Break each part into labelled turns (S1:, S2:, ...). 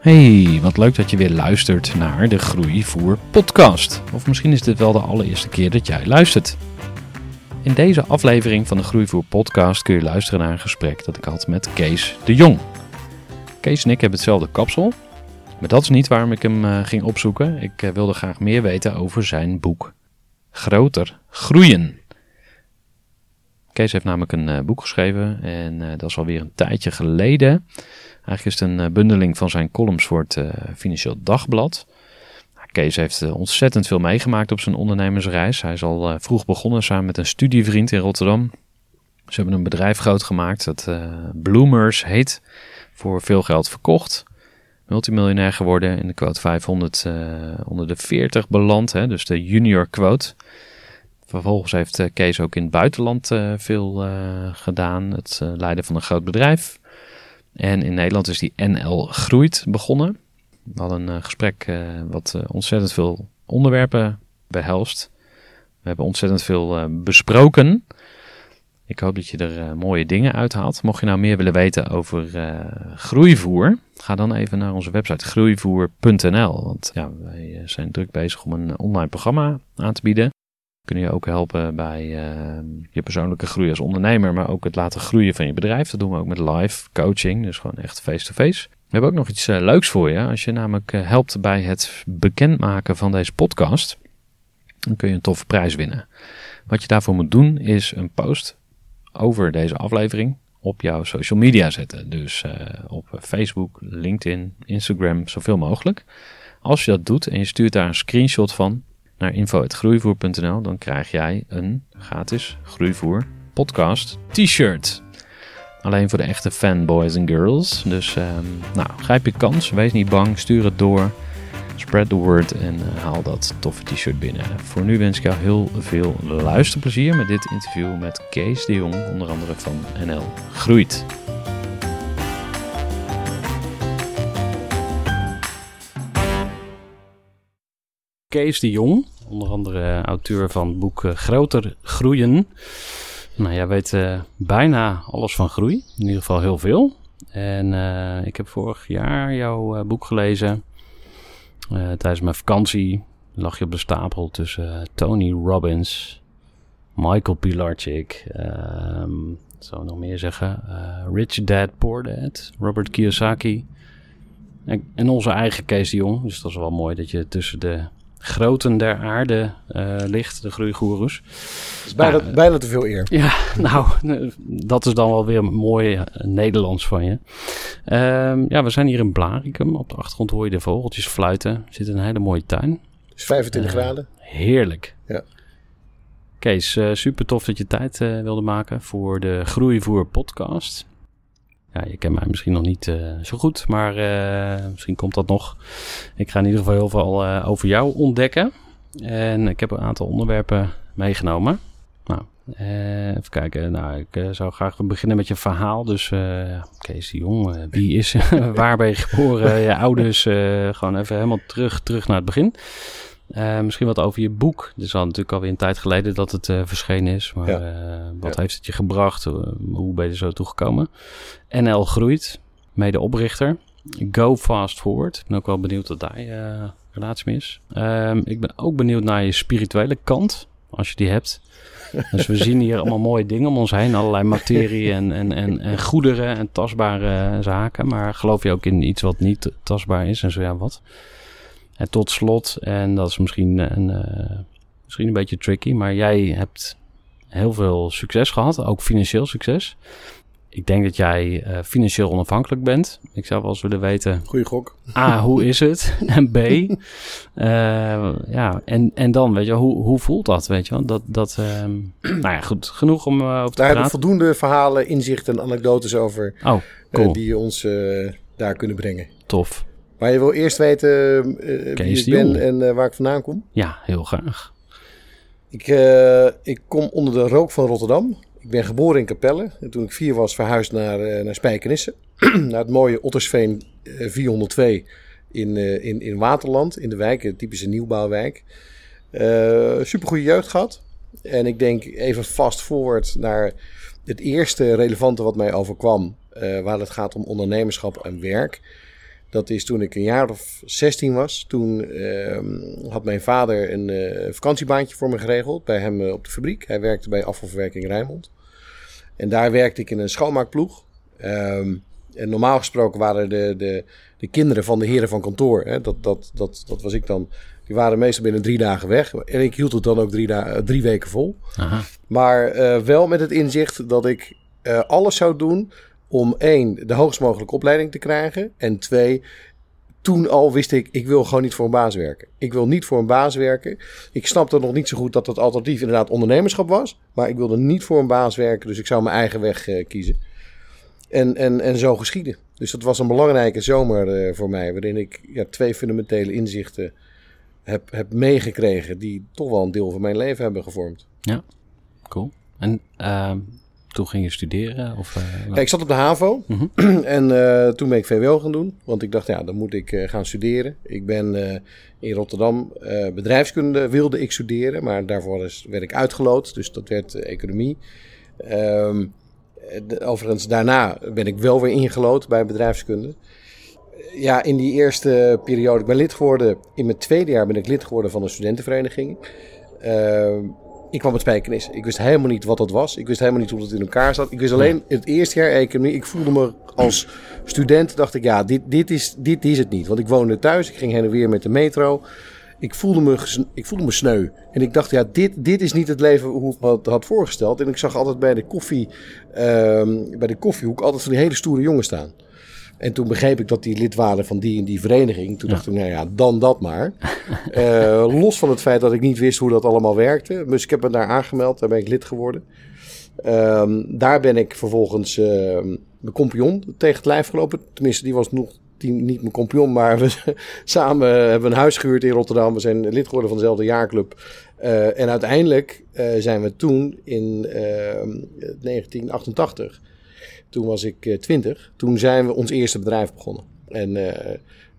S1: Hey, wat leuk dat je weer luistert naar de Groeivoer podcast. Of misschien is dit wel de allereerste keer dat jij luistert. In deze aflevering van de Groeivoer podcast kun je luisteren naar een gesprek dat ik had met Kees de Jong. Kees en ik hebben hetzelfde kapsel, maar dat is niet waarom ik hem uh, ging opzoeken. Ik uh, wilde graag meer weten over zijn boek Groter Groeien. Kees heeft namelijk een uh, boek geschreven en dat is alweer een tijdje geleden. Eigenlijk is het een bundeling van zijn columns voor het Financieel Dagblad. Nou, Kees heeft ontzettend veel meegemaakt op zijn ondernemersreis. Hij is al vroeg begonnen samen met een studievriend in Rotterdam. Ze hebben een bedrijf groot gemaakt dat Bloomers heet voor veel geld verkocht. Multimiljonair geworden in de quote 500 uh, onder de 40 beland, hè, dus de junior quote. Vervolgens heeft Kees ook in het buitenland veel gedaan, het leiden van een groot bedrijf. En in Nederland is die NL Groeit begonnen. We hadden een gesprek wat ontzettend veel onderwerpen behelst. We hebben ontzettend veel besproken. Ik hoop dat je er mooie dingen uithaalt. Mocht je nou meer willen weten over groeivoer, ga dan even naar onze website groeivoer.nl. Want ja, wij eh, zijn druk bezig om een online programma aan te bieden. Kunnen je ook helpen bij je persoonlijke groei als ondernemer, maar ook het laten groeien van je bedrijf. Dat doen we ook met live coaching, dus gewoon echt face-to-face. We hebben ook nog iets leuks voor je. Als je namelijk helpt bij het bekendmaken van deze podcast, dan kun je een toffe prijs winnen. Wat je daarvoor moet doen is een post over deze aflevering op jouw social media zetten. Dus uh, op Facebook, LinkedIn, Instagram, zoveel mogelijk. Als je dat doet en je stuurt daar een screenshot van naar info.groeivoer.nl, dan krijg jij een gratis Groeivoer podcast t-shirt. Alleen voor de echte fanboys en girls. Dus um, nou, grijp je kans, wees niet bang, stuur het door. Spread the word en uh, haal dat toffe t-shirt binnen. Voor nu wens ik jou heel veel luisterplezier met dit interview met Kees de Jong, onder andere van NL Groeit. Kees de Jong, onder andere auteur van het boek uh, Groter Groeien. Nou, jij weet uh, bijna alles van groei, in ieder geval heel veel. En ik heb vorig jaar jouw boek gelezen. Tijdens mijn vakantie lag je op de stapel tussen Tony Robbins, Michael Pilarczyk, um, zou nog meer zeggen, Rich Dad Poor Dad, Robert Kiyosaki en, en, onze eigen Kees de Jong. Dus dat is wel mooi dat je tussen de groten der aarde uh, ligt, de groeigoeroes.
S2: is bijna, nou, bijna te veel eer.
S1: Ja, nou, dat is dan wel weer mooi uh, Nederlands van je. Uh, ja, we zijn hier in Blaricum. Op de achtergrond hoor je de vogeltjes fluiten. Er zit een hele mooie tuin.
S2: Het is 25 graden.
S1: Heerlijk.
S2: Ja.
S1: Kees, super tof dat je tijd wilde maken voor de Groeivoer podcast. Ja, je kent mij misschien nog niet uh, zo goed, maar uh, misschien komt dat nog. Ik ga in ieder geval heel veel uh, over jou ontdekken. En ik heb een aantal onderwerpen meegenomen. Nou, even kijken. Nou, ik zou graag beginnen met je verhaal. Dus Kees Jong, wie is, waar ben je geboren, je ouders. gewoon even helemaal terug, terug naar het begin. Uh, misschien wat over je boek. Het is al natuurlijk alweer een tijd geleden dat het uh, verschenen is. Maar ja. uh, wat ja. heeft het je gebracht? hoe ben je er zo toegekomen? NL Groeit, medeoprichter. Go Fast Forward. Ik ben ook wel benieuwd wat daar relatie mee is. Ehm, ik ben ook benieuwd naar je spirituele kant, als je die hebt. Dus we zien hier allemaal mooie dingen om ons heen. Allerlei materie en, en, en, en goederen en tastbare zaken. Maar geloof je ook in iets wat niet tastbaar is? En zo ja, wat? En tot slot, en dat is misschien een, uh, misschien een beetje tricky, maar jij hebt heel veel succes gehad, ook financieel succes. Ik denk dat jij uh, financieel onafhankelijk bent. Ik zou wel eens willen weten.
S2: Goeie gok.
S1: A, hoe is het? En B, uh, ja, en, en dan, weet je, hoe, hoe voelt dat? Weet je, dat, dat uh, nou ja, goed, genoeg om uh, over te
S2: daar
S1: praten.
S2: voldoende verhalen, inzichten en anekdotes over.
S1: Oh, cool.
S2: die ons daar kunnen brengen.
S1: Tof.
S2: Maar je wil eerst weten wie ik ben en waar ik vandaan kom?
S1: Ja, heel graag.
S2: Ik, ik kom onder de rook van Rotterdam. Ik ben geboren in Capelle. En toen ik vier was, verhuisd naar, naar Spijkenisse. naar het mooie Ottersveen uh, 402 in, in, in Waterland, in de wijk, een typische nieuwbouwwijk. Super goede jeugd gehad. En ik denk even fast forward naar het eerste relevante wat mij overkwam. waar het gaat om ondernemerschap en werk. Dat is toen ik een jaar of 16 was. Toen had mijn vader een vakantiebaantje voor me geregeld bij hem op de fabriek. Hij werkte bij afvalverwerking Rijnmond. En daar werkte ik in een schoonmaakploeg. Um, en normaal gesproken waren de, de, de kinderen van de heren van kantoor, hè, dat, dat, dat, dat was ik dan, die waren meestal binnen drie dagen weg. En ik hield het dan ook drie, dagen, drie weken vol.
S1: Aha.
S2: Maar wel met het inzicht dat ik alles zou doen om één, de hoogst mogelijke opleiding te krijgen. En twee, toen al wist ik, ik wil gewoon niet voor een baas werken. Ik wil niet voor een baas werken. Ik snapte nog niet zo goed dat het alternatief inderdaad ondernemerschap was. Maar ik wilde niet voor een baas werken, dus ik zou mijn eigen weg uh, kiezen. En, en, en zo geschieden. Dus dat was een belangrijke zomer uh, voor mij, waarin ik ja, twee fundamentele inzichten heb, heb meegekregen, die toch wel een deel van mijn leven hebben gevormd.
S1: Ja, cool. En uh, toen ging je studeren? Of, uh,
S2: ja, ik zat op de HAVO
S1: Mhm.
S2: en uh, toen ben ik VWO gaan doen. Want ik dacht, ja, dan moet ik uh, gaan studeren. Ik ben in Rotterdam bedrijfskunde wilde ik studeren, maar daarvoor is, werd ik uitgeloot. Dus dat werd economie. Um, de, overigens, daarna ben ik wel weer ingelood bij bedrijfskunde. Ja, in die eerste periode, ik ben lid geworden. In mijn tweede jaar ben ik lid geworden van een studentenvereniging. Ik kwam met spijkenis. Ik wist helemaal niet wat dat was. Ik wist helemaal niet hoe het in elkaar zat. Ik wist alleen het eerste jaar economie. Ik voelde me als student, dacht ik, ja, dit, dit, is, dit is het niet. Want ik woonde thuis, ik ging heen en weer met de metro. Ik voelde me, ik voelde me sneu. En ik dacht, ja, dit, dit is niet het leven hoe ik het had voorgesteld. En ik zag altijd bij de, koffie, um, bij de koffiehoek altijd van die hele stoere jongens staan. En toen begreep ik dat die lid waren van die en die vereniging. Toen ja. dacht ik, nou ja, dan dat maar. uh, los van het feit dat ik niet wist hoe dat allemaal werkte. Dus ik heb me daar aangemeld, daar ben ik lid geworden. Um, daar ben ik vervolgens uh, mijn compagnon tegen het lijf gelopen. Tenminste, die was nog die, niet mijn compagnon, maar we samen hebben een huis gehuurd in Rotterdam. We zijn lid geworden van dezelfde jaarclub. Uh, en uiteindelijk zijn we toen in 1988 toen was ik uh, 20. Toen zijn we ons eerste bedrijf begonnen. En uh,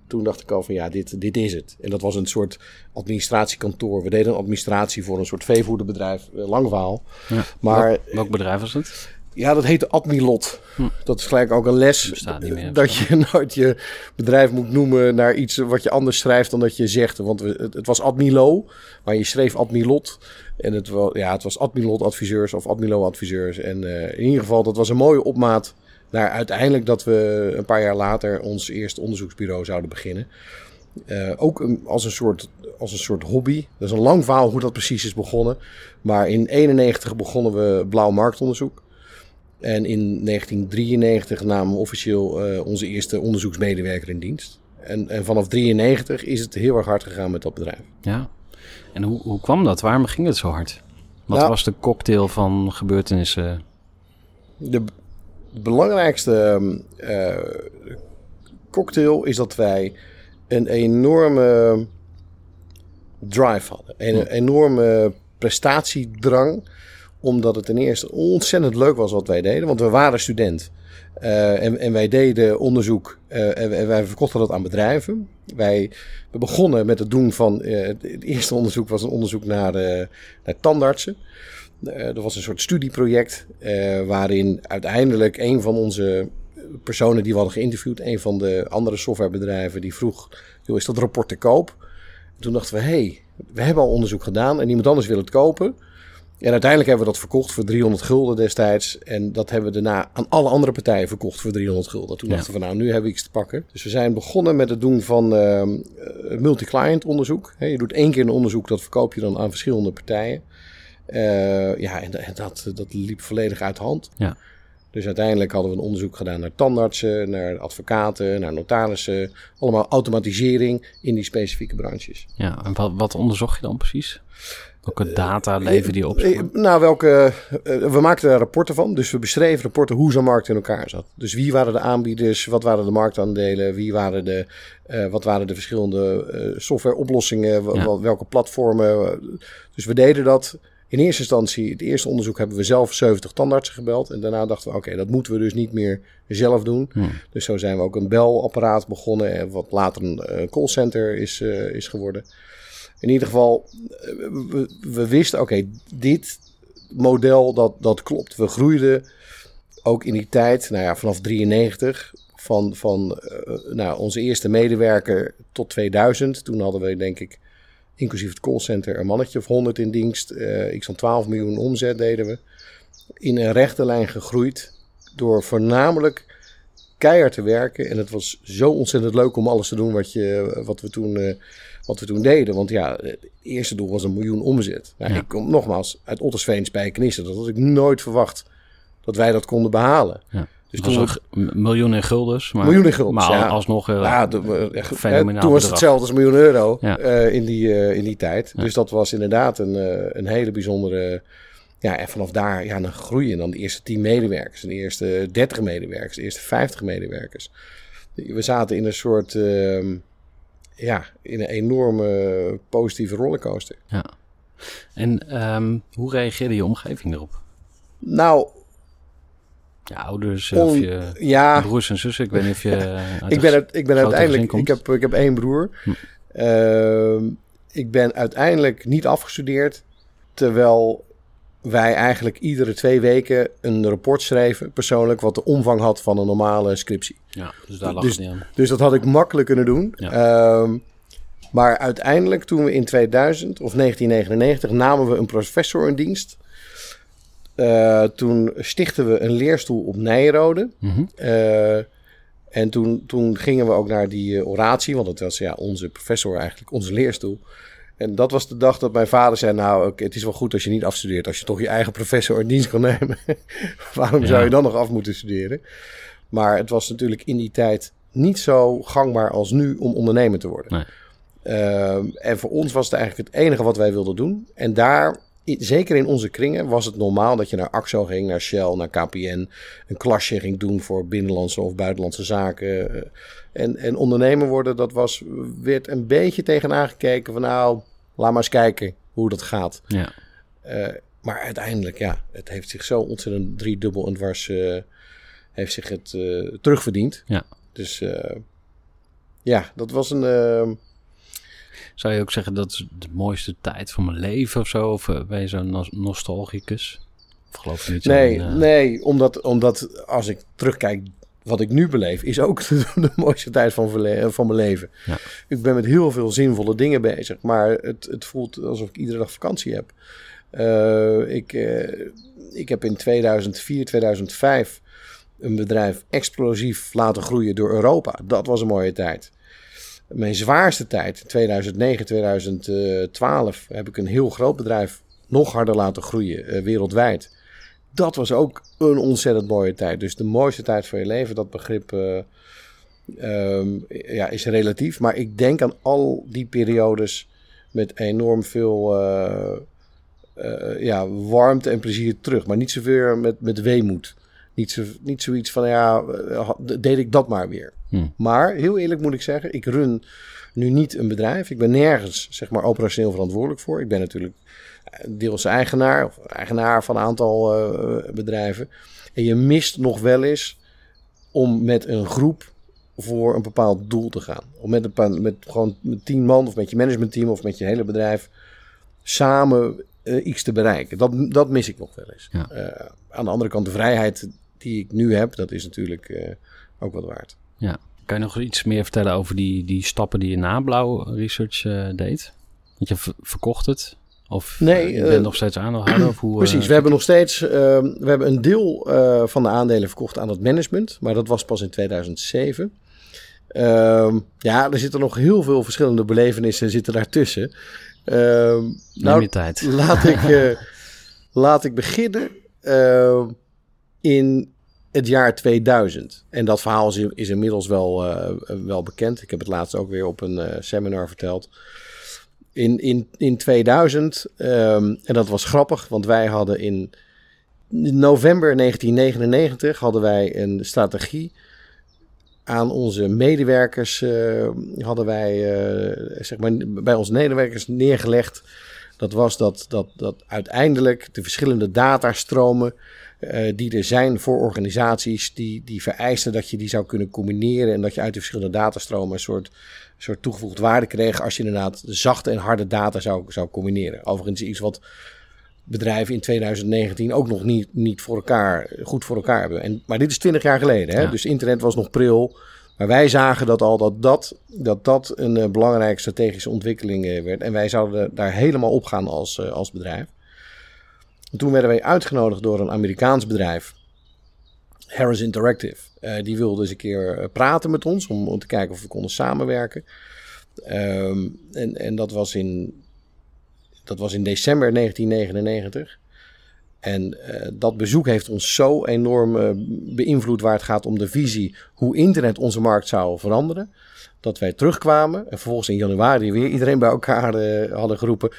S2: toen dacht ik al van ja, dit, dit is het. En dat was een soort administratiekantoor. We deden een administratie voor een soort veevoederbedrijf. Uh, lang verhaal.
S1: Ja.
S2: Maar,
S1: welk, welk bedrijf was het?
S2: Ja, dat heette Admilot. Hm. Dat is gelijk ook een les.
S1: Meer.
S2: Dat je nooit je bedrijf moet noemen naar iets wat je anders schrijft dan dat je zegt. Want het, het was Admilo, maar je schreef Admilot. En het was, ja, het was Admilot adviseurs of Admilo adviseurs. En uh, in ieder geval, dat was een mooie opmaat naar uiteindelijk dat we een paar jaar later ons eerste onderzoeksbureau zouden beginnen. Uh, ook als, een soort, als een soort hobby. Dat is een lang verhaal hoe dat precies is begonnen. Maar in 91 begonnen we blauw marktonderzoek. En in 1993 namen we officieel uh, onze eerste onderzoeksmedewerker in dienst. En, en vanaf 93 is het heel erg hard gegaan met dat bedrijf.
S1: Ja, en hoe, hoe kwam dat? Waarom ging het zo hard? Wat nou, was de cocktail van gebeurtenissen?
S2: De belangrijkste uh, cocktail is dat wij een enorme drive hadden. Een enorme prestatiedrang omdat het ten eerste ontzettend leuk was wat wij deden. Want we waren student. Uh, en, wij deden onderzoek uh, en wij verkochten dat aan bedrijven. Wij we begonnen met het doen van. Uh, het eerste onderzoek was een onderzoek naar, naar tandartsen. dat was een soort studieproject. waarin uiteindelijk een van onze personen die we hadden geïnterviewd, een van de andere softwarebedrijven, die vroeg: joh, is dat rapport te koop? En toen dachten we: hé, hey, we hebben al onderzoek gedaan en iemand anders wil het kopen. En uiteindelijk hebben we dat verkocht voor 300 gulden destijds. En dat hebben we daarna aan alle andere partijen verkocht voor 300 gulden. Toen
S1: Ja.
S2: dachten we, nou, nu hebben we iets te pakken. Dus we zijn begonnen met het doen van eh, multi-client onderzoek. Je doet één keer een onderzoek, dat verkoop je dan aan verschillende partijen. Eh, ja, en, en dat, dat liep volledig uit de hand.
S1: Ja.
S2: Dus uiteindelijk hadden we een onderzoek gedaan naar tandartsen, naar advocaten, naar notarissen. Allemaal automatisering in die specifieke branches.
S1: Ja, en wat, wat onderzocht je dan precies? Welke data leverde die op?
S2: Eh, Nou, welke, eh, we maakten daar rapporten van. Dus we beschreven rapporten hoe zo'n markt in elkaar zat. Dus wie waren de aanbieders, wat waren de marktaandelen, wie waren de, eh, wat waren de verschillende softwareoplossingen,
S1: Ja.
S2: welke platformen. Dus we deden dat. In eerste instantie, het eerste onderzoek hebben we zelf 70 tandartsen gebeld. En daarna dachten we, oké, dat moeten we dus niet meer zelf doen.
S1: Hmm.
S2: Dus zo zijn we ook een belapparaat begonnen. En wat later een callcenter is, is geworden. In ieder geval, we, wisten, oké, dit model, dat, dat klopt. We groeiden ook in die tijd, nou ja, vanaf 93, van, van eh, nou, onze eerste medewerker tot 2000. Toen hadden we, denk ik, inclusief het callcenter, een mannetje of 100 in dienst. Eh iets van 12 miljoen omzet deden we. In een rechte lijn gegroeid door voornamelijk keihard te werken. En het was zo ontzettend leuk om alles te doen wat, je, wat, we, toen, eh, wat we toen deden. Want ja, het eerste doel was een miljoen omzet. Nou,
S1: Ja.
S2: Ik kom nogmaals uit Ottersveen bij Knissen. Dat had ik nooit verwacht dat wij dat konden behalen.
S1: Ja.
S2: Dus toen
S1: was een miljoen in guldens. Maar,
S2: Miljoen in guldens,
S1: Maar
S2: ja.
S1: alsnog... eh,
S2: ja, de- we- echt,
S1: fenomenaal
S2: toen was het hetzelfde als miljoen euro
S1: Ja.
S2: eh, in, die, eh, in die tijd. Dus dat was inderdaad een, eh, een hele bijzondere... Ja, en vanaf daar ja, dan groeien dan de eerste 10 medewerkers, de eerste 30 medewerkers, de eerste 50 medewerkers. We zaten in een soort, ehm, ja, in een enorme positieve rollercoaster.
S1: ja. En ehm, hoe reageerde je omgeving erop?
S2: Nou,
S1: Je ouders of je
S2: ja,
S1: broers en zussen? Ik weet niet of je...
S2: ik ben, uit- ik ben uiteindelijk, ik heb, ik heb één broer.
S1: Hm.
S2: Ehm, ik ben uiteindelijk niet afgestudeerd, terwijl wij eigenlijk iedere twee weken een rapport schreven, persoonlijk, wat de omvang had van een normale scriptie.
S1: Ja, dus daar lag
S2: Dus-
S1: het niet aan.
S2: Dus dat had ik makkelijk kunnen doen.
S1: Ja.
S2: Ehm, maar uiteindelijk, toen we in 2000 of 1999 namen we een professor in dienst. Eh, toen stichten we een leerstoel op Nijrode.
S1: Mhm.
S2: Eh, en toen, toen gingen we ook naar die eh, oratie, want dat was ja, onze professor eigenlijk, onze leerstoel. En dat was de dag dat mijn vader zei, nou, oké, het is wel goed als je niet afstudeert, als je toch je eigen professor in dienst kan nemen. Waarom zou je dan nog af moeten studeren? Maar het was natuurlijk in die tijd niet zo gangbaar als nu om ondernemer te worden.
S1: Nee.
S2: Ehm, en voor ons was het eigenlijk het enige wat wij wilden doen. En daar, zeker in onze kringen, was het normaal dat je naar AXO ging, naar Shell, naar KPN. Een klasje ging doen voor binnenlandse of buitenlandse zaken. Eh, En, en ondernemer worden, dat was, werd een beetje tegenaan gekeken van nou, laat maar eens kijken hoe dat gaat.
S1: Ja.
S2: Eh, maar uiteindelijk, ja, het heeft zich zo ontzettend driedubbel en dwars, eh, heeft zich het eh, terugverdiend.
S1: Ja.
S2: Dus ja, dat was een...
S1: Zou je ook zeggen dat is de mooiste tijd van mijn leven of zo? Of ben je zo'n nos- nostalgicus? Of geloof je niet zo
S2: Nee, nee omdat, omdat als ik terugkijk, wat ik nu beleef, is ook de, mooiste tijd van, van mijn leven.
S1: Ja.
S2: Ik ben met heel veel zinvolle dingen bezig, maar het, het voelt alsof ik iedere dag vakantie heb. Eh, ik, eh, ik heb in 2004, 2005 een bedrijf explosief laten groeien door Europa. Dat was een mooie tijd. Mijn zwaarste tijd, 2009, 2012, heb ik een heel groot bedrijf nog harder laten groeien, eh, wereldwijd. Dat was ook een ontzettend mooie tijd. Dus de mooiste tijd van je leven, dat begrip eh, ehm, ja, is relatief. Maar ik denk aan al die periodes met enorm veel eh, eh, ja, warmte en plezier terug. Maar niet zoveel met, met weemoed. Niet, zo, niet zoiets van, ja, deed ik dat maar weer.
S1: Hm.
S2: Maar heel eerlijk moet ik zeggen, ik run nu niet een bedrijf. Ik ben nergens zeg maar, operationeel verantwoordelijk voor. Ik ben natuurlijk deels eigenaar of eigenaar van een aantal eh, bedrijven. En je mist nog wel eens om met een groep voor een bepaald doel te gaan. Om met, een paar, met gewoon met tien man of met je managementteam of met je hele bedrijf samen eh, iets te bereiken. Dat, dat mis ik nog wel eens.
S1: Ja.
S2: Eh, aan de andere kant, de vrijheid die ik nu heb, dat is natuurlijk ook wat waard.
S1: Kan je nog iets meer vertellen over die, die stappen die je na Blauw Research deed? Want je ver- verkocht het Of nee, je bent nog steeds aandeelhouder? Of hoe,
S2: precies, we hebben nog steeds ehm, we hebben een deel van de aandelen verkocht aan het management. Maar dat was pas in 2007. Ehm, ja, er zitten nog heel veel verschillende belevenissen zitten daartussen.
S1: Uh, nou, tijd.
S2: Laat ik, uh, laat ik beginnen uh, in het jaar 2000. En dat verhaal is, is inmiddels wel, uh, wel bekend. Ik heb het laatst ook weer op een seminar verteld. In, in, in 2000, ehm, en dat was grappig, want wij hadden in november 1999 hadden wij een strategie aan onze medewerkers uh, hadden wij uh, zeg maar, bij onze medewerkers neergelegd. Dat was dat, dat, dat uiteindelijk de verschillende datastromen uh, die er zijn voor organisaties, die, die vereisten dat je die zou kunnen combineren en dat je uit de verschillende datastromen een soort, soort toegevoegde waarde kreeg als je inderdaad de zachte en harde data zou, zou combineren. Overigens iets wat bedrijven in 2019 ook nog niet, niet voor elkaar, goed voor elkaar hebben. En, maar dit is 20 jaar geleden, hè? dus internet was nog pril. Maar wij zagen dat al dat dat, dat, dat een uh, belangrijke strategische ontwikkeling uh, werd. En wij zouden daar helemaal op gaan als, als bedrijf. En toen werden wij uitgenodigd door een Amerikaans bedrijf, Harris Interactive. die wilde eens een keer praten met ons om, om te kijken of we konden samenwerken. Um, en, en dat was in dat was in december 1999. En uh, dat bezoek heeft ons zo enorm beïnvloed waar het gaat om de visie hoe internet onze markt zou veranderen. Dat wij terugkwamen en vervolgens in januari weer iedereen bij elkaar hadden geroepen.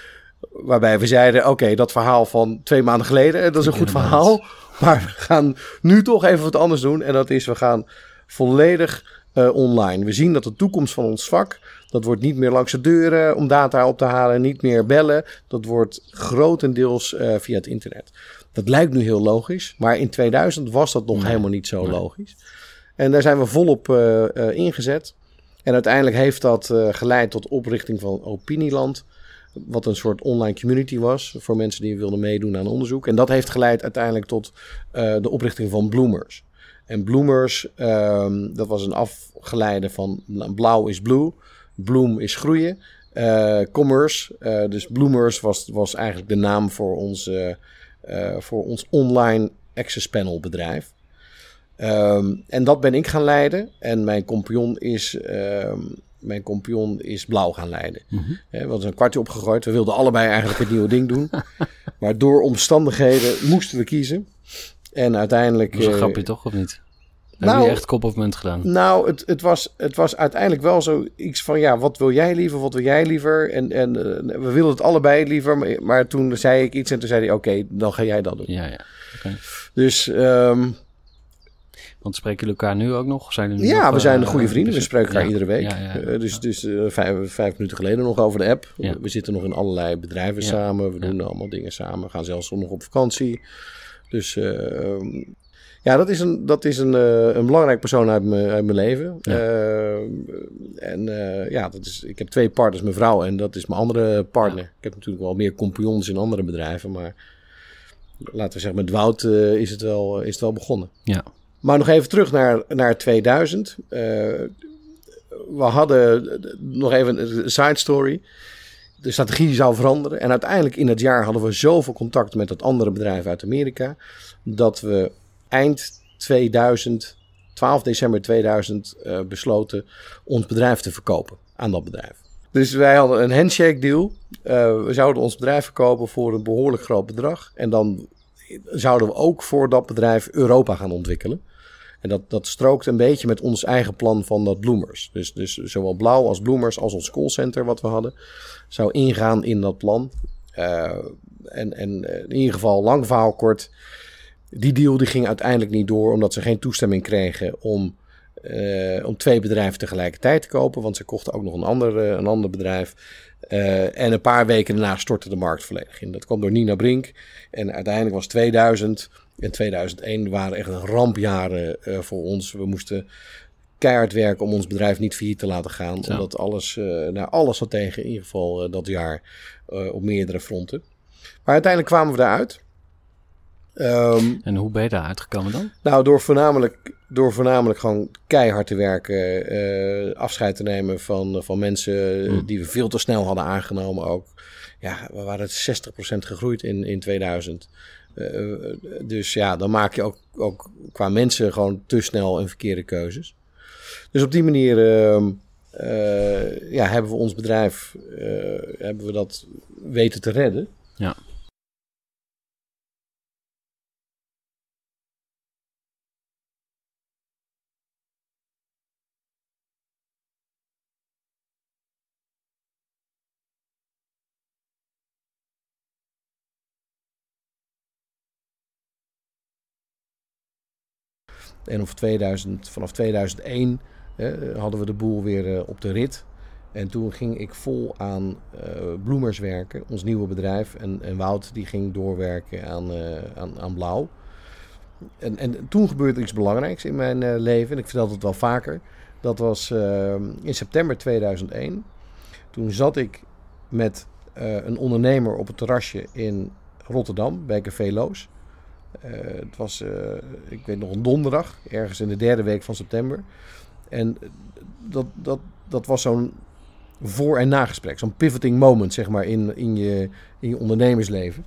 S2: Waarbij we zeiden: Oké, dat verhaal van twee maanden geleden, dat is een goed verhaal. Maar we gaan nu toch even wat anders doen. En dat is: we gaan volledig online. We zien dat de toekomst van ons vak dat wordt niet meer langs de deuren om data op te halen, niet meer bellen. Dat wordt grotendeels uh, via het internet. Dat lijkt nu heel logisch, maar in 2000 was dat nog helemaal niet zo logisch. En daar zijn we volop uh, ingezet. En uiteindelijk heeft dat geleid tot oprichting van Opinieland. Wat een soort online community was voor mensen die wilden meedoen aan onderzoek. En dat heeft geleid uiteindelijk tot de oprichting van Bloomers. En Bloomers, um, dat was een afgeleide van blauw is blue. Bloom is groeien. Uh, commerce, uh, dus Bloomers was, was eigenlijk de naam voor ons, voor ons online access panel bedrijf. Um, en dat ben ik gaan leiden. En mijn compagnon is, um, mijn compagnon is blauw gaan leiden. Mm -hmm. we hadden een kwartje opgegooid. We wilden allebei eigenlijk het nieuwe ding doen. maar door omstandigheden moesten we kiezen. En uiteindelijk...
S1: Dat is een grapje toch, of niet? Nou, Heb je echt kop of munt gedaan?
S2: Nou, het, het, was, het was uiteindelijk wel zo iets van... ja, wat wil jij liever, wat wil jij liever? En, en uh, we wilden het allebei liever. Maar, maar, toen zei ik iets en toen zei hij... oké, dan ga jij dat doen.
S1: Ja, ja. Okay.
S2: Dus... Um,
S1: want spreken jullie elkaar nu ook nog? Zijn
S2: nu ja,
S1: nog,
S2: we zijn uh, goede vrienden. We spreken elkaar ja, iedere week. Ja, ja, uh, dus dus uh, vijf, vijf, minuten geleden nog over de app. We zitten nog in allerlei bedrijven samen. We doen allemaal dingen samen. We gaan zelfs nog op vakantie. Dus um, ja, dat is een, dat is een, een belangrijk persoon uit mijn, uit mijn leven. Uh, en ja, dat is, ik heb twee partners, mijn vrouw en dat is mijn andere partner. Ik heb natuurlijk wel meer compagnons in andere bedrijven, maar laten we zeggen, met Wout is, het wel, is het wel begonnen.
S1: Ja.
S2: Maar nog even terug naar, naar 2000. we hadden nog even een side story. De strategie zou veranderen. En uiteindelijk in het jaar hadden we zoveel contact met dat andere bedrijf uit Amerika. Dat we eind 2000, 12 december 2000, uh, besloten ons bedrijf te verkopen aan dat bedrijf. Dus wij hadden een handshake deal. Uh, we zouden ons bedrijf verkopen voor een behoorlijk groot bedrag. En dan zouden we ook voor dat bedrijf Europa gaan ontwikkelen. En dat, dat strookt een beetje met ons eigen plan van dat Bloomers. Dus, dus zowel Blauw als Bloomers als ons callcenter wat we hadden, zou ingaan in dat plan. Uh, en, en in ieder geval, lang verhaal kort. Die deal die ging uiteindelijk niet door omdat ze geen toestemming kregen om, uh, om twee bedrijven tegelijkertijd te kopen. Want ze kochten ook nog een ander, een ander bedrijf. En een paar weken daarna stortte de markt volledig in. Dat kwam door Nina Brink. En uiteindelijk was 2000 en 2001 waren echt een rampjaren voor ons. We moesten keihard werken om ons bedrijf niet failliet te laten gaan. Zo. Omdat alles, nou, alles zat tegen in ieder geval dat jaar op meerdere fronten. Maar uiteindelijk kwamen we daaruit.
S1: Um, en hoe ben je daar uitgekomen dan?
S2: Nou, door voornamelijk Door voornamelijk gewoon keihard te werken, eh, afscheid te nemen van, van mensen
S1: Hmm.
S2: die we veel te snel hadden aangenomen ook. Ja, we waren 60% gegroeid in, in 2000. Eh, dus ja, dan maak je ook, ook qua mensen gewoon te snel en verkeerde keuzes. Dus op die manier ehm, eh, ja, hebben we ons bedrijf eh, hebben we dat weten te redden.
S1: Ja.
S2: En of 2000, vanaf 2001 eh, hadden we de boel weer eh, op de rit. En toen ging ik vol aan eh, Bloemers werken, ons nieuwe bedrijf. En, en Wout die ging doorwerken aan, eh, aan, aan Blauw. En, en toen gebeurde iets belangrijks in mijn leven. En ik vertel het wel vaker. Dat was in september 2001. Toen zat ik met een ondernemer op het terrasje in Rotterdam bij Café Loos. Eh, het was, eh, ik weet nog, een donderdag, ergens in de derde week van september. En dat, dat, dat was zo'n voor- en nagesprek, zo'n pivoting moment, zeg maar, in, in, je, in je ondernemersleven.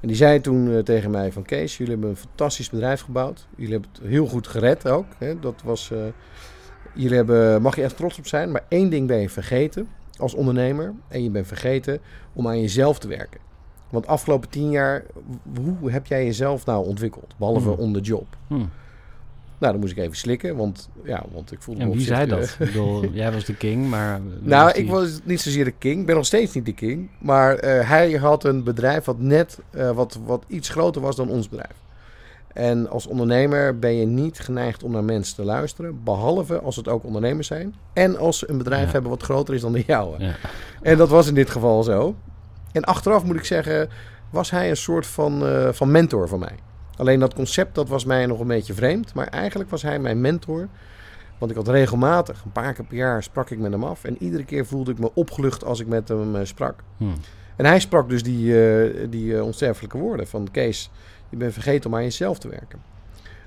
S2: En die zei toen eh, tegen mij van Kees, jullie hebben een fantastisch bedrijf gebouwd. Jullie hebben het heel goed gered ook. Hè? Dat was, jullie hebben, mag je echt trots op zijn, maar één ding ben je vergeten als ondernemer. En je bent vergeten om aan jezelf te werken. Want afgelopen tien jaar, hoe heb jij jezelf nou ontwikkeld? Behalve
S1: Hmm.
S2: on the job.
S1: Hm.
S2: Nou, dan moest ik even slikken, want, ja, want ik voelde
S1: En
S2: me
S1: wie zei
S2: eh,
S1: dat? Ik bedoel, jij was de king, maar... wie
S2: nou,
S1: die-
S2: ik was niet zozeer de king. Ik ben nog steeds niet de king. Maar eh, hij had een bedrijf wat net eh, wat, wat iets groter was dan ons bedrijf. En als ondernemer ben je niet geneigd om naar mensen te luisteren. Behalve als het ook ondernemers zijn. En als ze een bedrijf
S1: Ja.
S2: hebben wat groter is dan de jouwe.
S1: Ja.
S2: En dat was in dit geval zo. En achteraf moet ik zeggen, was hij een soort van, eh, van mentor voor mij. Alleen dat concept dat was mij nog een beetje vreemd. Maar eigenlijk was hij mijn mentor. Want ik had regelmatig, een paar keer per jaar, sprak ik met hem af. En iedere keer voelde ik me opgelucht als ik met hem eh, sprak.
S1: Hm.
S2: En hij sprak dus die, eh, die eh, onsterfelijke woorden van... Kees, je bent vergeten om aan jezelf te werken.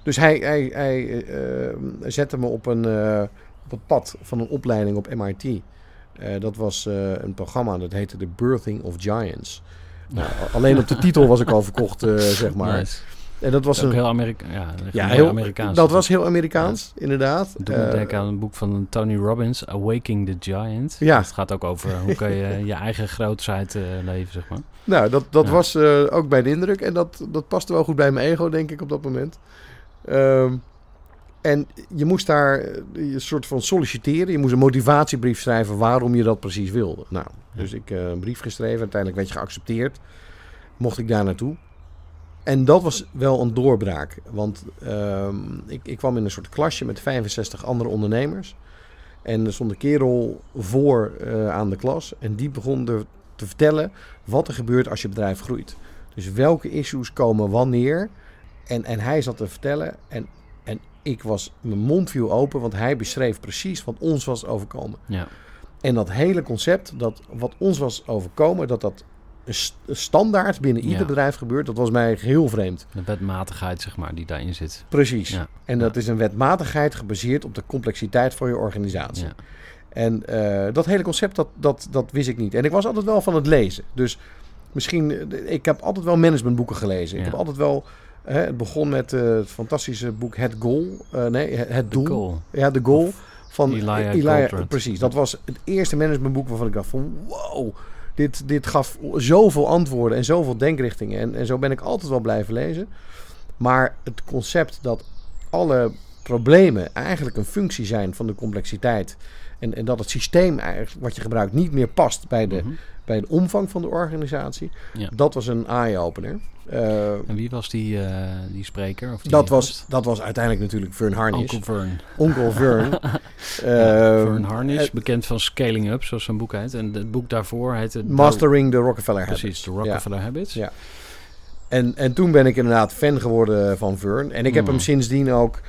S2: Dus hij, hij, hij eh, zette me op, een, op het pad van een opleiding op MIT. Eh, dat was eh, een programma dat heette The Birthing of Giants. Nou, alleen op de titel was ik al verkocht, eh, zeg maar.
S1: Nice.
S2: En dat was
S1: Dat ook
S2: een...
S1: heel Amerika ja,
S2: Ja,
S1: heel Amerikaans.
S2: dat was heel Amerikaans, inderdaad. Eh,
S1: denken aan een boek van Tony Robbins, Awaking the Giant.
S2: Ja.
S1: Het gaat ook over hoe kun je je eigen grootheid eh, leven, zeg maar.
S2: Nou, dat, dat
S1: Ja.
S2: was ook bij de indruk. En dat, dat paste wel goed bij mijn ego, denk ik, op dat moment. Ehm, en je moest daar eh, een soort van solliciteren. Je moest een motivatiebrief schrijven waarom je dat precies wilde. Nou, dus ik eh, een brief geschreven. Uiteindelijk werd je geaccepteerd. Mocht ik daar naartoe. En dat was wel een doorbraak. Want ehm, ik, ik kwam in een soort klasje met 65 andere ondernemers. En er stond een kerel voor eh, aan de klas. En die begon er te vertellen wat er gebeurt als je bedrijf groeit. Dus welke issues komen wanneer. En, en hij zat te vertellen. En, en ik was, mijn mond viel open, want hij beschreef precies wat ons was overkomen.
S1: Ja.
S2: En dat hele concept, dat wat ons was overkomen, dat dat standaard binnen ieder
S1: Ja.
S2: bedrijf gebeurt, dat was mij heel vreemd.
S1: De wetmatigheid, zeg maar, die daarin zit.
S2: Precies.
S1: Ja.
S2: En dat is een wetmatigheid gebaseerd op de complexiteit van je organisatie.
S1: Ja.
S2: En eh, dat hele concept, dat, dat, dat wist ik niet. En ik was altijd wel van het lezen. Dus misschien, eh, ik heb altijd wel managementboeken gelezen. Ik heb altijd wel, hè, het begon met eh, het fantastische boek Het Goal. Eh, nee, Het, Doel.
S1: goal.
S2: Ja, De Goal. van
S1: Goldratt.
S2: Precies, dat was het eerste managementboek waarvan ik dacht van wow, dit, dit gaf zoveel antwoorden en zoveel denkrichtingen. En, en zo ben ik altijd wel blijven lezen. Maar het concept dat alle problemen eigenlijk een functie zijn van de complexiteit. En, en dat het systeem eigenlijk, wat je gebruikt niet meer past bij de,
S1: Mhm.
S2: Bij de omvang van de organisatie.
S1: Ja.
S2: Dat was een eye-opener. Eh,
S1: En wie was die, eh, die spreker? Of die
S2: dat, was, dat was uiteindelijk natuurlijk Vern Harnish.
S1: Uncle Vern.
S2: Onkel Vern. Ehm,
S1: Vern Harnish,
S2: eh,
S1: bekend van Scaling Up, zoals zijn boek heet. En het boek daarvoor heette...
S2: Mastering the Rockefeller
S1: Precies,
S2: Habits.
S1: de Rockefeller Habits.
S2: Ja. En, en toen ben ik inderdaad fan geworden van Vern. En ik heb
S1: Mm.
S2: hem sindsdien ook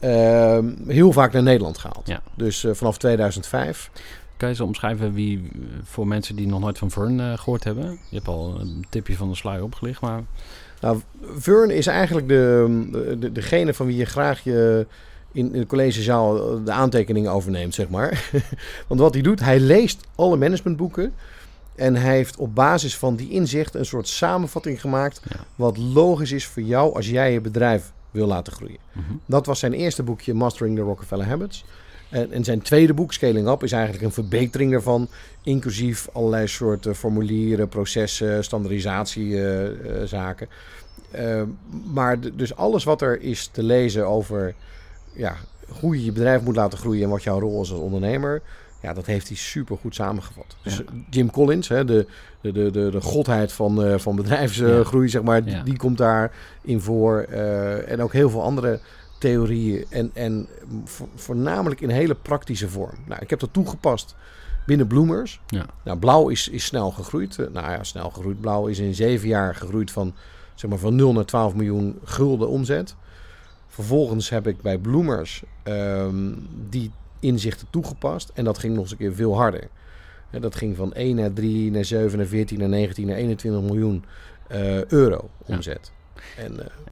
S2: ehm, heel vaak naar Nederland gehaald.
S1: Ja.
S2: Dus vanaf 2005.
S1: Kan je zo omschrijven wie, voor mensen die nog nooit van Vern eh, gehoord hebben? Je hebt al een tipje van de sluier opgelicht, maar...
S2: Nou, Vern is eigenlijk de, de, degene van wie je graag je, in, in de collegezaal de aantekeningen overneemt, zeg maar. Want wat hij doet, hij leest alle managementboeken. En hij heeft op basis van die inzicht een soort samenvatting gemaakt. Wat logisch is voor jou als jij je bedrijf wil laten groeien.
S1: Mhm.
S2: Dat was zijn eerste boekje, Mastering the Rockefeller Habits. En, en, zijn tweede boek, Scaling Up, is eigenlijk een verbetering daarvan. Inclusief allerlei soorten formulieren, processen, standaardisatiezaken. Uh, maar dus alles wat er is te lezen over ja, hoe je je bedrijf moet laten groeien en wat jouw rol is als ondernemer. Ja, dat heeft hij super goed samengevat. Dus ja. Jim Collins, hè, de, de, de, de, godheid van, uh, van bedrijfsgroei, ja. zeg maar, die, die, komt daarin voor. Uh, en ook heel veel andere theorieën. En, en vo voornamelijk in hele praktische vorm. Nou, ik heb dat toegepast binnen Bloomers.
S1: Ja.
S2: Nou, blauw is, is snel gegroeid. Uh, nou ja, snel gegroeid. Blauw is in zeven jaar gegroeid van, zeg maar, van 0 naar 12 miljoen gulden omzet. Vervolgens heb ik bij Bloomers um, die inzichten toegepast. En dat ging nog eens een keer veel harder. Dat ging van 1 naar 3, naar 7, naar 14, naar 19, naar 21 miljoen uh, euro omzet. Ja. En, uh,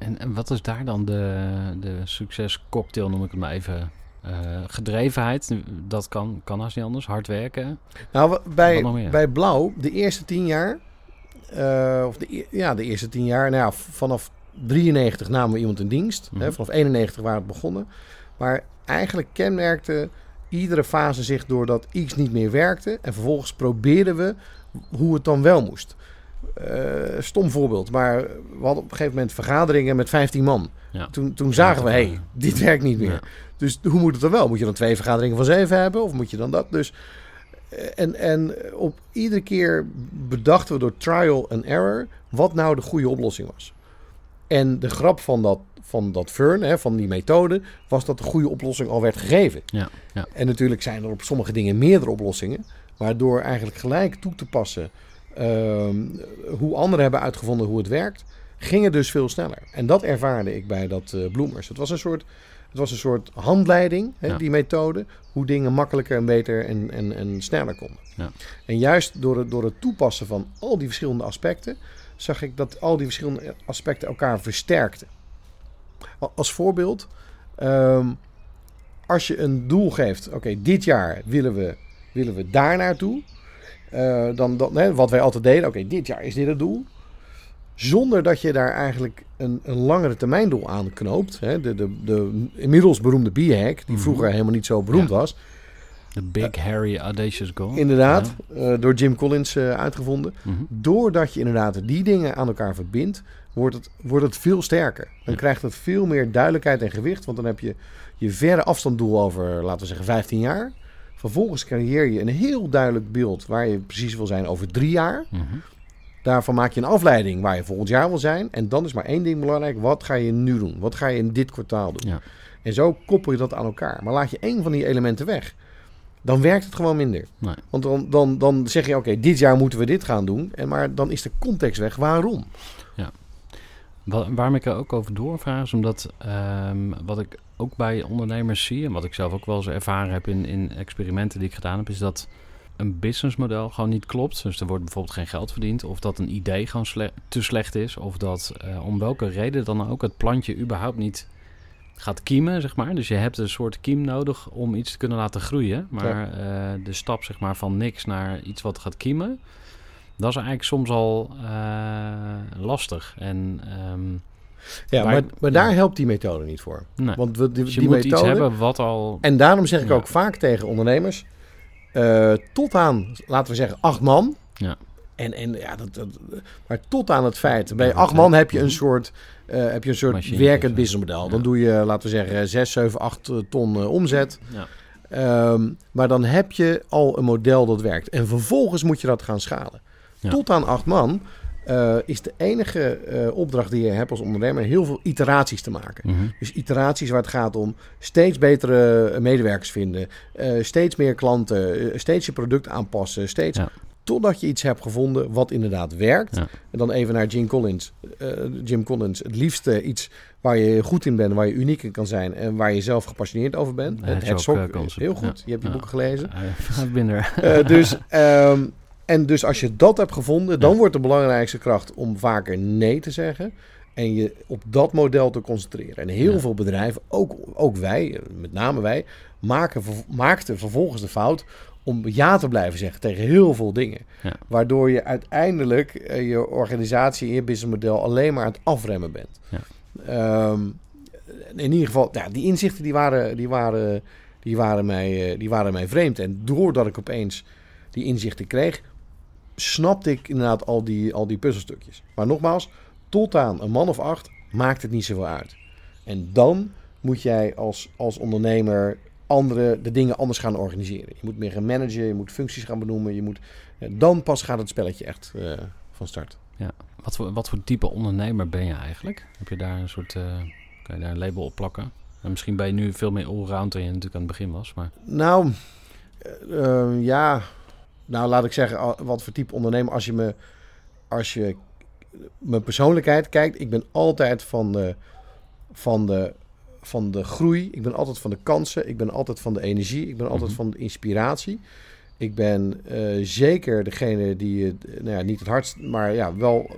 S1: En, en, wat is daar dan de, de succescocktail, noem ik het maar even, uh, gedrevenheid? Dat kan, kan als niet anders, hard werken.
S2: Nou, bij, bij Blauw, de eerste tien jaar uh, of de, ja, de eerste tien jaar. Nou ja, vanaf 93 namen we iemand in dienst. Mm -hmm. hè, vanaf 91 waren het begonnen. Maar eigenlijk kenmerkte iedere fase zich doordat iets niet meer werkte. En vervolgens probeerden we hoe het dan wel moest. Uh, stom voorbeeld, maar we hadden op een gegeven moment vergaderingen met 15 man. Ja. Toen, toen zagen we, hé, hey, dit werkt niet meer. Ja. Dus hoe moet het dan wel? Moet je dan twee vergaderingen van zeven hebben? Of moet je dan dat? Dus en, en op iedere keer bedachten we door trial and error wat nou de goede oplossing was. En de grap van dat, van dat Fern, hè, van die methode, was dat de goede oplossing al werd gegeven.
S1: Ja, ja.
S2: En natuurlijk zijn er op sommige dingen meerdere oplossingen. Maar door eigenlijk gelijk toe te passen hoe anderen hebben uitgevonden hoe het werkt, ging het dus veel sneller. En dat ervaarde ik bij dat uh, Bloemers. Het was een soort het was een soort handleiding, hè, ja. die methode, hoe dingen makkelijker en beter en, en, en sneller konden.
S1: Ja.
S2: En juist door het, door het toepassen van al die verschillende aspecten, zag ik dat al die verschillende aspecten elkaar versterkten. Als voorbeeld, um, als je een doel geeft, oké, okay, dit jaar willen we, willen we daar naartoe. Uh, dan, dan, hè, wat wij altijd deden, oké, okay, dit jaar is dit het doel. Zonder dat je daar eigenlijk een, een langere termijn doel aan knoopt. Hè? De, de, de inmiddels beroemde B-hack, die vroeger mm -hmm. helemaal niet zo beroemd ja. was.
S1: De Big uh, Harry Audacious Goal.
S2: Inderdaad, ja. uh, door Jim Collins uitgevonden. Mm -hmm. Doordat je inderdaad die dingen aan elkaar verbindt, wordt het, wordt het veel sterker. Dan ja. krijgt het veel meer duidelijkheid en gewicht. Want dan heb je je verre afstanddoel over, laten we zeggen, 15 jaar. Vervolgens creëer je een heel duidelijk beeld waar je precies wil zijn over drie jaar.
S1: Mhm.
S2: Mm -hmm. Daarvan maak je een afleiding waar je volgend jaar wil zijn. En dan is maar één ding belangrijk. Wat ga je nu doen? Wat ga je in dit kwartaal doen?
S1: Ja.
S2: En zo koppel je dat aan elkaar. Maar laat je één van die elementen weg. Dan werkt het gewoon minder.
S1: Nee.
S2: Want dan, dan, dan zeg je, oké, okay, dit jaar moeten we dit gaan doen. En maar dan is de context weg. Waarom?
S1: Ja. Waarom ik er ook over doorvraag is omdat um, wat ik ook bij ondernemers zie... en wat ik zelf ook wel eens ervaren heb in, in experimenten die ik gedaan heb... is dat een businessmodel gewoon niet klopt. Dus er wordt bijvoorbeeld geen geld verdiend. Of dat een idee gewoon te slecht is. Of dat uh, om welke reden dan ook het plantje überhaupt niet gaat kiemen, zeg maar. Dus je hebt een soort kiem nodig om iets te kunnen laten groeien. Maar ja. uh, de stap zeg maar, van niks naar iets wat gaat kiemen... dat is eigenlijk soms al uh, lastig. En... Um,
S2: Ja, maar, maar daar
S1: ja.
S2: helpt die methode niet voor.
S1: Nee.
S2: Want we, die,
S1: Dus je
S2: die
S1: moet
S2: methode...
S1: iets hebben wat al...
S2: En daarom zeg ik
S1: Ja.
S2: ook vaak tegen ondernemers... eh, tot aan, laten we zeggen, acht man...
S1: Ja.
S2: En, en ja, dat, dat, maar tot aan het feit, bij acht man heb je een soort, eh, heb je een soort
S1: Machine,
S2: werkend businessmodel. Dan
S1: Ja.
S2: doe je, laten we zeggen, 6, 7, 8 ton eh, omzet.
S1: Ja.
S2: Ehm, maar dan heb je al een model dat werkt. En vervolgens moet je dat gaan schalen.
S1: Ja.
S2: Tot aan acht man eh, is de enige eh, opdracht die je hebt als ondernemer heel veel iteraties te maken.
S1: Mhm.
S2: Dus iteraties waar het gaat om steeds betere medewerkers vinden, eh, steeds meer klanten, eh, steeds je product aanpassen, steeds
S1: Ja.
S2: totdat je iets hebt gevonden wat inderdaad werkt.
S1: Ja.
S2: En dan even naar Jim Collins. Eh, Jim Collins, het liefste iets waar je goed in bent, waar je uniek in kan zijn en waar je zelf gepassioneerd over bent. Het het sok,
S1: eh, concept.
S2: heel goed.
S1: Ja.
S2: Je hebt je boeken gelezen.
S1: Ja.
S2: Eh, dus, ehm, en dus als je dat hebt gevonden, dan
S1: Ja.
S2: wordt de belangrijkste kracht om vaker nee te zeggen. En je op dat model te concentreren. En heel
S1: Ja.
S2: veel bedrijven, ook, ook wij, eh, met name wij, maken, maakten vervolgens de fout om ja te blijven zeggen tegen heel veel dingen.
S1: Ja.
S2: Waardoor je uiteindelijk eh, je organisatie en je businessmodel alleen maar aan het afremmen bent.
S1: Ja.
S2: Ehm, in ieder geval, ja, die inzichten die waren, die waren, die waren, mij, eh, die waren mij vreemd. En doordat ik opeens die inzichten kreeg, snapte ik inderdaad al die, al die puzzelstukjes. Maar nogmaals, tot aan een man of acht maakt het niet zoveel uit. En dan moet jij als, als ondernemer andere, de dingen anders gaan organiseren. Je moet meer gaan managen, je moet functies gaan benoemen. Je moet, eh, dan pas gaat het spelletje echt eh, van start.
S1: Wat voor, wat voor type ondernemer ben je eigenlijk? Heb je daar een soort... eh, kan je daar een label op plakken? En misschien ben je nu veel meer allround dan je natuurlijk aan het begin was. Maar
S2: Nou, ja. Nou, laat ik zeggen, wat voor type ondernemer. Als je me, als je mijn persoonlijkheid kijkt, ik ben altijd van de, van de, van de groei. Ik ben altijd van de kansen. Ik ben altijd van de energie. Ik ben altijd
S1: Mhm.
S2: van de inspiratie. Ik ben eh, zeker degene die, eh, nou ja, niet het hardst, maar ja, wel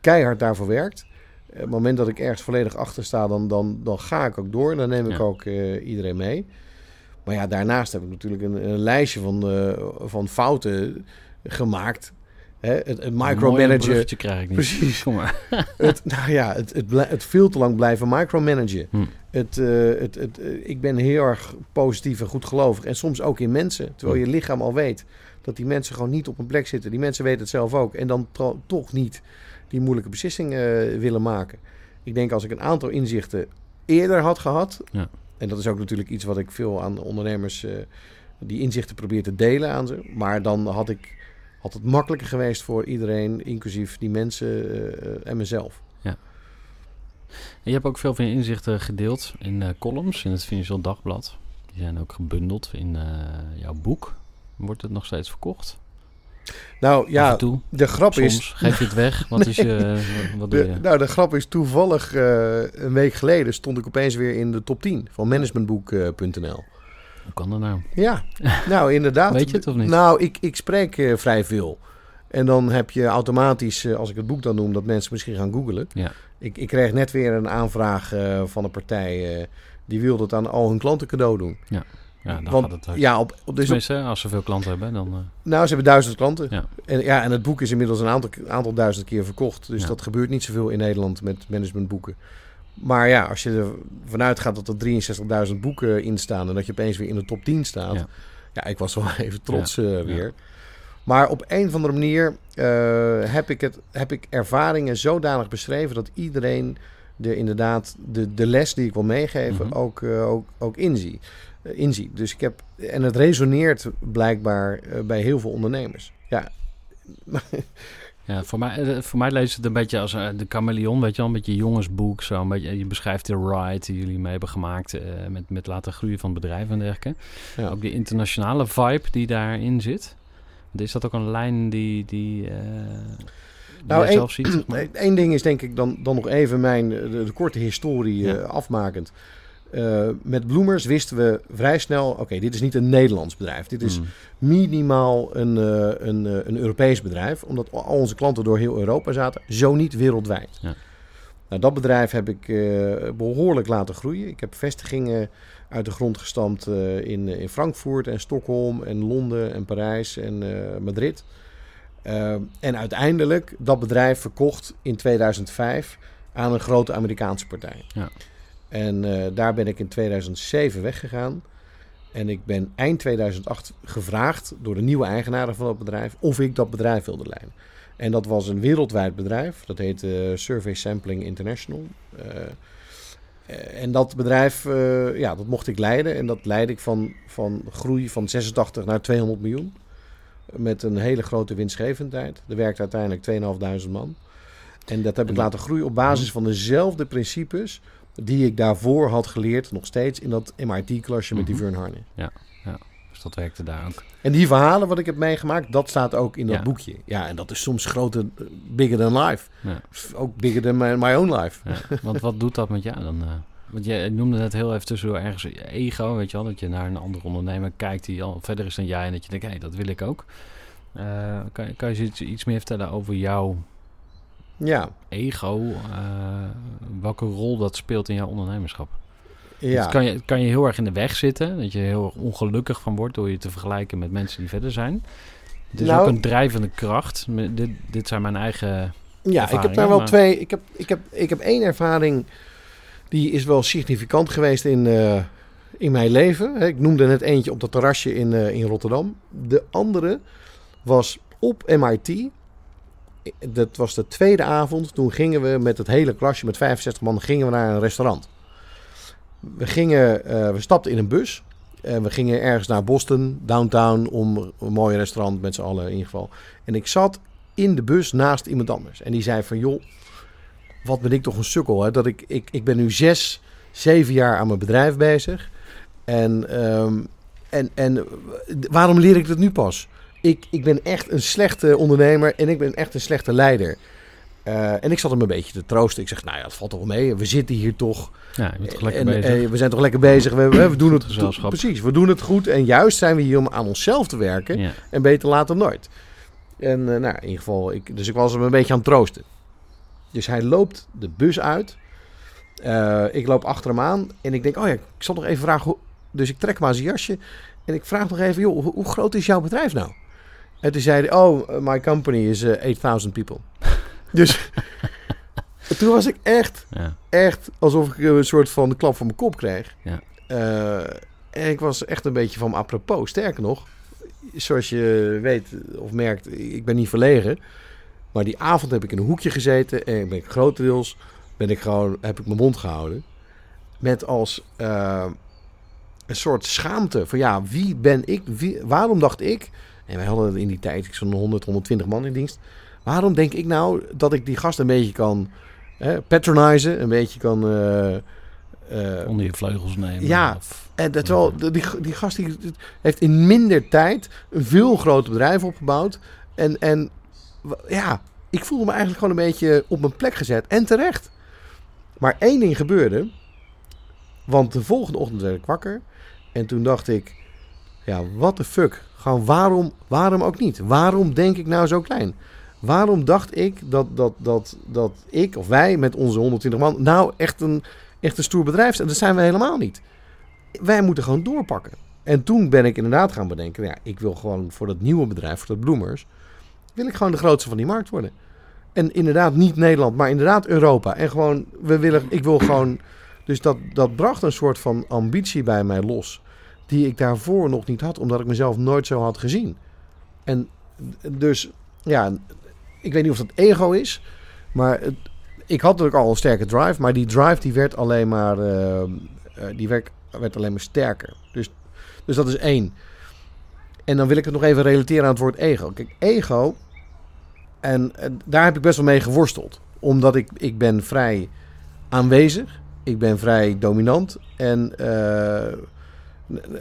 S2: keihard daarvoor werkt. Op het moment dat ik ergens volledig achter sta, dan, dan, dan ga ik ook door. En dan neem ik
S1: Ja.
S2: ook eh, iedereen mee. Maar ja, daarnaast heb ik natuurlijk een, een lijstje van, eh, van fouten gemaakt. Hè, het, het micromanagen.
S1: krijg ik niet.
S2: Precies.
S1: Kom maar.
S2: Het, nou ja, het, het, het veel te lang blijven micromanagen.
S1: Hm.
S2: Het, eh, het, het, eh, ik ben heel erg positief en goedgelovig. En soms ook in mensen. Terwijl
S1: Hm.
S2: je lichaam al weet dat die mensen gewoon niet op een plek zitten. Die mensen weten het zelf ook. En dan toch niet die moeilijke beslissing eh, willen maken. Ik denk als ik een aantal inzichten eerder had gehad.
S1: Ja.
S2: En dat is ook natuurlijk iets wat ik veel aan ondernemers eh, die inzichten probeer te delen aan ze. Maar dan had, ik, had het makkelijker geweest voor iedereen, inclusief die mensen eh, en mezelf.
S1: En je hebt ook veel van je inzichten gedeeld in eh, columns in het Financieel Dagblad. Die zijn ook gebundeld in eh, jouw boek. Wordt het nog steeds verkocht?
S2: Nou ja, de grap
S1: Soms?
S2: is.
S1: Geef je het weg? Wat, is je, wat doe
S2: De,
S1: je?
S2: nou, de grap is toevallig eh, een week geleden stond ik opeens weer in de top 10 van managementboek.nl.
S1: Hoe kan dat nou?
S2: Ja, nou inderdaad.
S1: Weet je het of niet?
S2: Nou, ik, ik spreek eh, vrij veel. En dan heb je automatisch, eh, als ik het boek dan noem, dat mensen misschien gaan googlen.
S1: Ja.
S2: Ik, ik kreeg net weer een aanvraag eh, van een partij eh, die wilde het aan al hun klanten cadeau doen.
S1: Ja, dan
S2: Want,
S1: gaat het hard.
S2: Ja, op, op, dus op,
S1: Tenminste, als ze veel klanten hebben, dan... eh,
S2: nou, ze hebben duizend klanten.
S1: Ja.
S2: En, ja, en het boek is inmiddels een aantal, aantal duizend keer verkocht. Dus
S1: Ja.
S2: dat gebeurt niet zoveel in Nederland met managementboeken. Maar ja, als je er vanuit gaat dat er 63.000 boeken in staan... en dat je opeens weer in de top 10 staat...
S1: Ja.
S2: Ja, ik was wel even trots
S1: Ja.
S2: eh, weer. Maar op een of andere manier eh, heb, ik het, heb ik ervaringen zodanig beschreven... dat iedereen er inderdaad de, de les die ik wil meegeven
S1: Mhm.
S2: ook, ook, ook inzie, inziet. Dus ik heb, en het resoneert blijkbaar eh, bij heel veel ondernemers. Ja,
S1: Ja, voor mij, eh, voor mij leest het een beetje als eh, de chameleon, weet je wel, een beetje jongensboek. Zo, een beetje, je beschrijft de ride die jullie mee hebben gemaakt eh, met, met laten groeien van het bedrijf en dergelijke.
S2: ja.
S1: Ook die internationale vibe die daarin zit. Is dat ook een lijn die, die, eh die
S2: Nou,
S1: jij zelf ziet? zeg maar?
S2: Eén ding is denk ik dan, dan nog even mijn, eh, de, de korte historie
S1: Ja.
S2: eh, afmakend. Eh, met Bloemers wisten we vrij snel, oké, dit is niet een Nederlands bedrijf. Dit is
S1: Mm.
S2: minimaal een, eh, een, eh, een Europees bedrijf, omdat al onze klanten door heel Europa zaten, zo niet wereldwijd.
S1: Ja.
S2: Nou, dat bedrijf heb ik eh, behoorlijk laten groeien. Ik heb vestigingen uit de grond gestampt in, in Frankfurt en Stockholm en Londen en Parijs en Madrid. En uiteindelijk dat bedrijf verkocht in 2005 aan een grote Amerikaanse partij.
S1: Ja.
S2: En eh, daar ben ik in 2007 weggegaan. En ik ben eind 2008 gevraagd door de nieuwe eigenaren van dat bedrijf of ik dat bedrijf wilde leiden. En dat was een wereldwijd bedrijf. Dat heette Survey Sampling International. Uh, en dat bedrijf, uh, ja, dat mocht ik leiden. En dat leidde ik van, van groei van 86 naar 200 miljoen. Met een hele grote winstgevendheid. Er werkte uiteindelijk 2.500 man. En dat heb ik laten groeien op basis van dezelfde principes die ik daarvoor had geleerd, nog steeds in dat MIT-klasje met die
S1: Mhm.
S2: Vern Harney.
S1: Ja, ja, dus dat werkte daar ook.
S2: En die verhalen wat ik heb meegemaakt, dat staat ook in dat
S1: Ja.
S2: boekje. Ja, en dat is soms groter, eh, bigger than life.
S1: Ja.
S2: Ook bigger than my, my own life.
S1: Ja, want wat doet dat met jou dan? eh? want jij noemde het heel even tussendoor ergens ego, weet je wel? Dat je naar een andere ondernemer kijkt die al verder is dan jij en dat je denkt, hé, dat wil ik ook. Eh, kan, je- kan je iets, iets meer vertellen over jouw
S2: Ja,
S1: ego? eh, welke rol dat speelt in jouw ondernemerschap?
S2: ja.
S1: Het kan, je, het kan je heel erg in de weg zitten, dat je heel erg ongelukkig van wordt door je te vergelijken met mensen die verder zijn. Het is
S2: Nou-
S1: ook een drijvende kracht. Dit, dit zijn mijn eigen
S2: Ja, ik heb daar wel
S1: maar-
S2: twee. Ik heb, ik, heb, ik heb één ervaring die is wel significant geweest in, eh, in mijn leven. Ik noemde net eentje op dat terrasje in, eh, in Rotterdam. De andere was op MIT. Dat was de tweede avond. Toen gingen we met het hele klasje, met 65 man, gingen we naar een restaurant. We, gingen, eh, we stapten in een bus. En we gingen ergens naar Boston, downtown, om een mooi restaurant met z'n allen in ieder geval. En ik zat in de bus naast iemand anders. En die zei van, joh, wat ben ik toch een sukkel. Hè? Dat ik, ik, ik ben nu zes, zeven jaar aan mijn bedrijf bezig. En, ehm, en, en waarom leer ik dat nu pas? Ik, ik ben echt een slechte ondernemer en ik ben echt een slechte leider. Eh, en ik zat hem een beetje te troosten. Ik zeg, nou ja, het valt toch mee. We zitten hier toch.
S1: Ja, je bent toch lekker
S2: en,
S1: bezig.
S2: eh, we zijn toch lekker bezig. We, we, we doen het
S1: Gezelschap.
S2: Precies, we doen het goed. En juist zijn we hier om aan onszelf te werken.
S1: ja.
S2: En beter later nooit. En eh, nou, in ieder geval, ik, dus ik was hem een beetje aan het troosten. Dus hij loopt de bus uit. Ik loop achter hem aan. En ik denk, oh ja, ik zal nog even vragen. hoe- Dus ik trek maar zijn jasje. En ik vraag nog even, joh, hoe, hoe groot is jouw bedrijf nou? En toen zei hij, oh, my company is eh, 8000 people. dus toen was ik echt,
S1: Ja.
S2: echt alsof ik een soort van klap van mijn kop kreeg.
S1: Ja.
S2: Eh, en ik was echt een beetje van apropos. Sterker nog, zoals je weet of merkt, ik ben niet verlegen. Maar die avond heb ik in een hoekje gezeten en ben ik grotendeels ben ik gewoon, heb ik mijn mond gehouden. Met als eh, een soort schaamte van ja, wie ben ik? Wie, waarom dacht ik, en wij hadden in die tijd zo'n 100, 120 man in dienst. Waarom denk ik nou dat ik die gast een beetje kan hè, patronizen, een beetje kan... eh, eh,
S1: Onder je vleugels nemen.
S2: Ja.
S1: Of,
S2: en dat wel, die, die, die gast die, heeft in minder tijd een veel groter bedrijf opgebouwd. En, en ja, ik voelde me eigenlijk gewoon een beetje op mijn plek gezet. En terecht. Maar één ding gebeurde. Want de volgende ochtend werd ik wakker. En toen dacht ik, ja, what the fuck. Gewoon waarom, waarom ook niet? Waarom denk ik nou zo klein? Waarom dacht ik dat, dat, dat, dat ik of wij met onze 120 man nou echt een, echt een stoer bedrijf zijn? Dat zijn we helemaal niet wij moeten gewoon doorpakken. En toen ben ik inderdaad gaan bedenken, ja, ik wil gewoon voor dat nieuwe bedrijf, voor dat Bloemers, wil ik gewoon de grootste van die markt worden. En inderdaad niet Nederland, maar inderdaad Europa. En gewoon, we willen, ik wil gewoon, dus dat, dat bracht een soort van ambitie bij mij los, die ik daarvoor nog niet had, omdat ik mezelf nooit zo had gezien. En dus, ja, ik weet niet of dat ego is, maar ik had natuurlijk al een sterke drive, maar die drive die werd alleen maar, eh, eh, die werd, werd alleen maar sterker. Dus, dus dat is één. En dan wil ik het nog even relateren aan het woord ego. Kijk, ego, en, en daar heb ik best wel mee geworsteld. Omdat ik, ik ben vrij aanwezig, ik ben vrij dominant en... eh,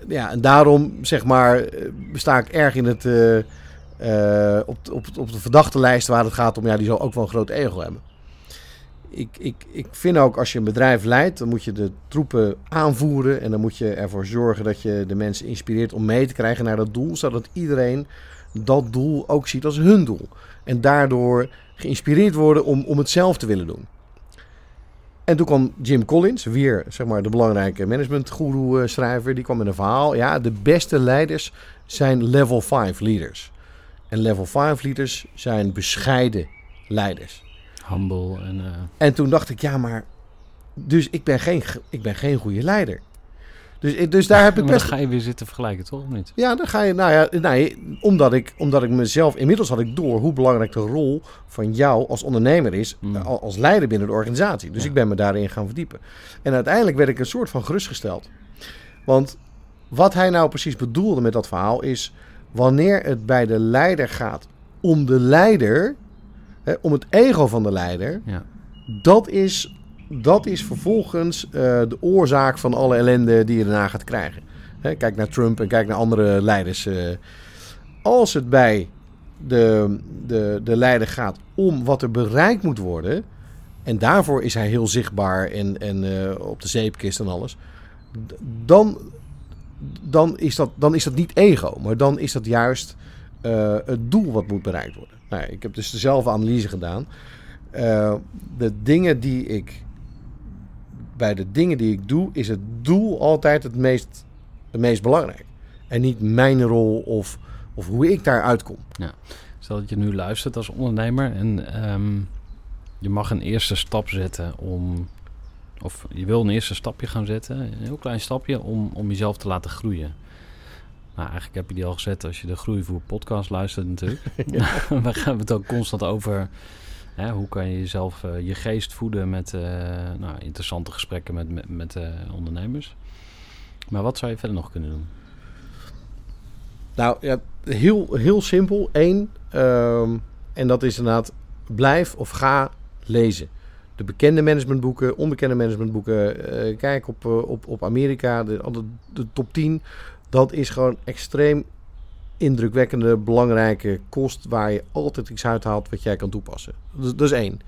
S2: ja, en daarom zeg maar eh, sta ik erg in het, eh, eh, op, op, op de verdachte lijst waar het gaat om, ja, die zal ook wel een groot ego hebben. Ik, ik, ik vind ook als je een bedrijf leidt, dan moet je de troepen aanvoeren en dan moet je ervoor zorgen dat je de mensen inspireert om mee te krijgen naar dat doel, zodat iedereen dat doel ook ziet als hun doel. En daardoor geïnspireerd worden om, om het zelf te willen doen. En toen kwam Jim Collins, weer zeg maar de belangrijke managementgoeroe schrijver, die kwam met een verhaal. Ja, de beste leiders zijn level 5 leaders. En level 5 leaders zijn bescheiden leiders.
S1: Humble en... eh,
S2: En toen dacht ik, ja, maar... Dus ik ben geen, ik ben geen goede leider. Dus, ik- dus daar heb ik
S1: maar
S2: best...
S1: dan ga je weer zitten vergelijken, toch? Of niet?
S2: Ja, dan ga je... Nou ja, nee, omdat ik, omdat ik mezelf... Inmiddels had ik door hoe belangrijk de rol van jou als ondernemer is...
S1: Mm.
S2: eh, al- als leider binnen de organisatie. Dus
S1: Ja.
S2: ik ben me daarin gaan verdiepen. En uiteindelijk werd ik een soort van gerustgesteld. Want wat hij nou precies bedoelde met dat verhaal is... wanneer het bij de leider gaat om de leider... Hè, om het ego van de leider...
S1: Ja.
S2: dat is, dat is vervolgens eh, de oorzaak van alle ellende die je daarna gaat krijgen. Hè, kijk naar Trump en kijk naar andere leiders. eh. als het bij de, de, de leider gaat om wat er bereikt moet worden. En daarvoor is hij heel zichtbaar en, en eh, op de zeepkist en alles. Dan, dan, is dat, dan is dat niet ego, maar dan is dat juist het doel wat moet bereikt worden. Nou, ik heb dus dezelfde analyse gedaan. De dingen die ik. Bij de dingen die ik doe, is het doel altijd het meest, het meest belangrijk. En niet mijn rol of, of hoe ik daaruit kom.
S1: Stel dat je nu luistert als ondernemer en ehm, je mag een eerste stap zetten om... Of je wil een eerste stapje gaan zetten, een heel klein stapje, om, om jezelf te laten groeien. Nou, eigenlijk heb je die al gezet als je de Groeivoer podcast luistert natuurlijk. We gaan het ook constant over hoe kan je jezelf, eh, je geest voeden met eh, nou, interessante gesprekken met, met, met eh, ondernemers. Maar wat zou je verder nog kunnen doen?
S2: Nou ja, heel, heel simpel. Eén, ehm, en dat is inderdaad blijf of ga lezen. De bekende managementboeken, onbekende managementboeken. kijk op, op, op Amerika, de, de top 10. Dat is gewoon extreem indrukwekkende, belangrijke kost waar je altijd iets uit haalt wat jij kan toepassen. Dus, dat is één.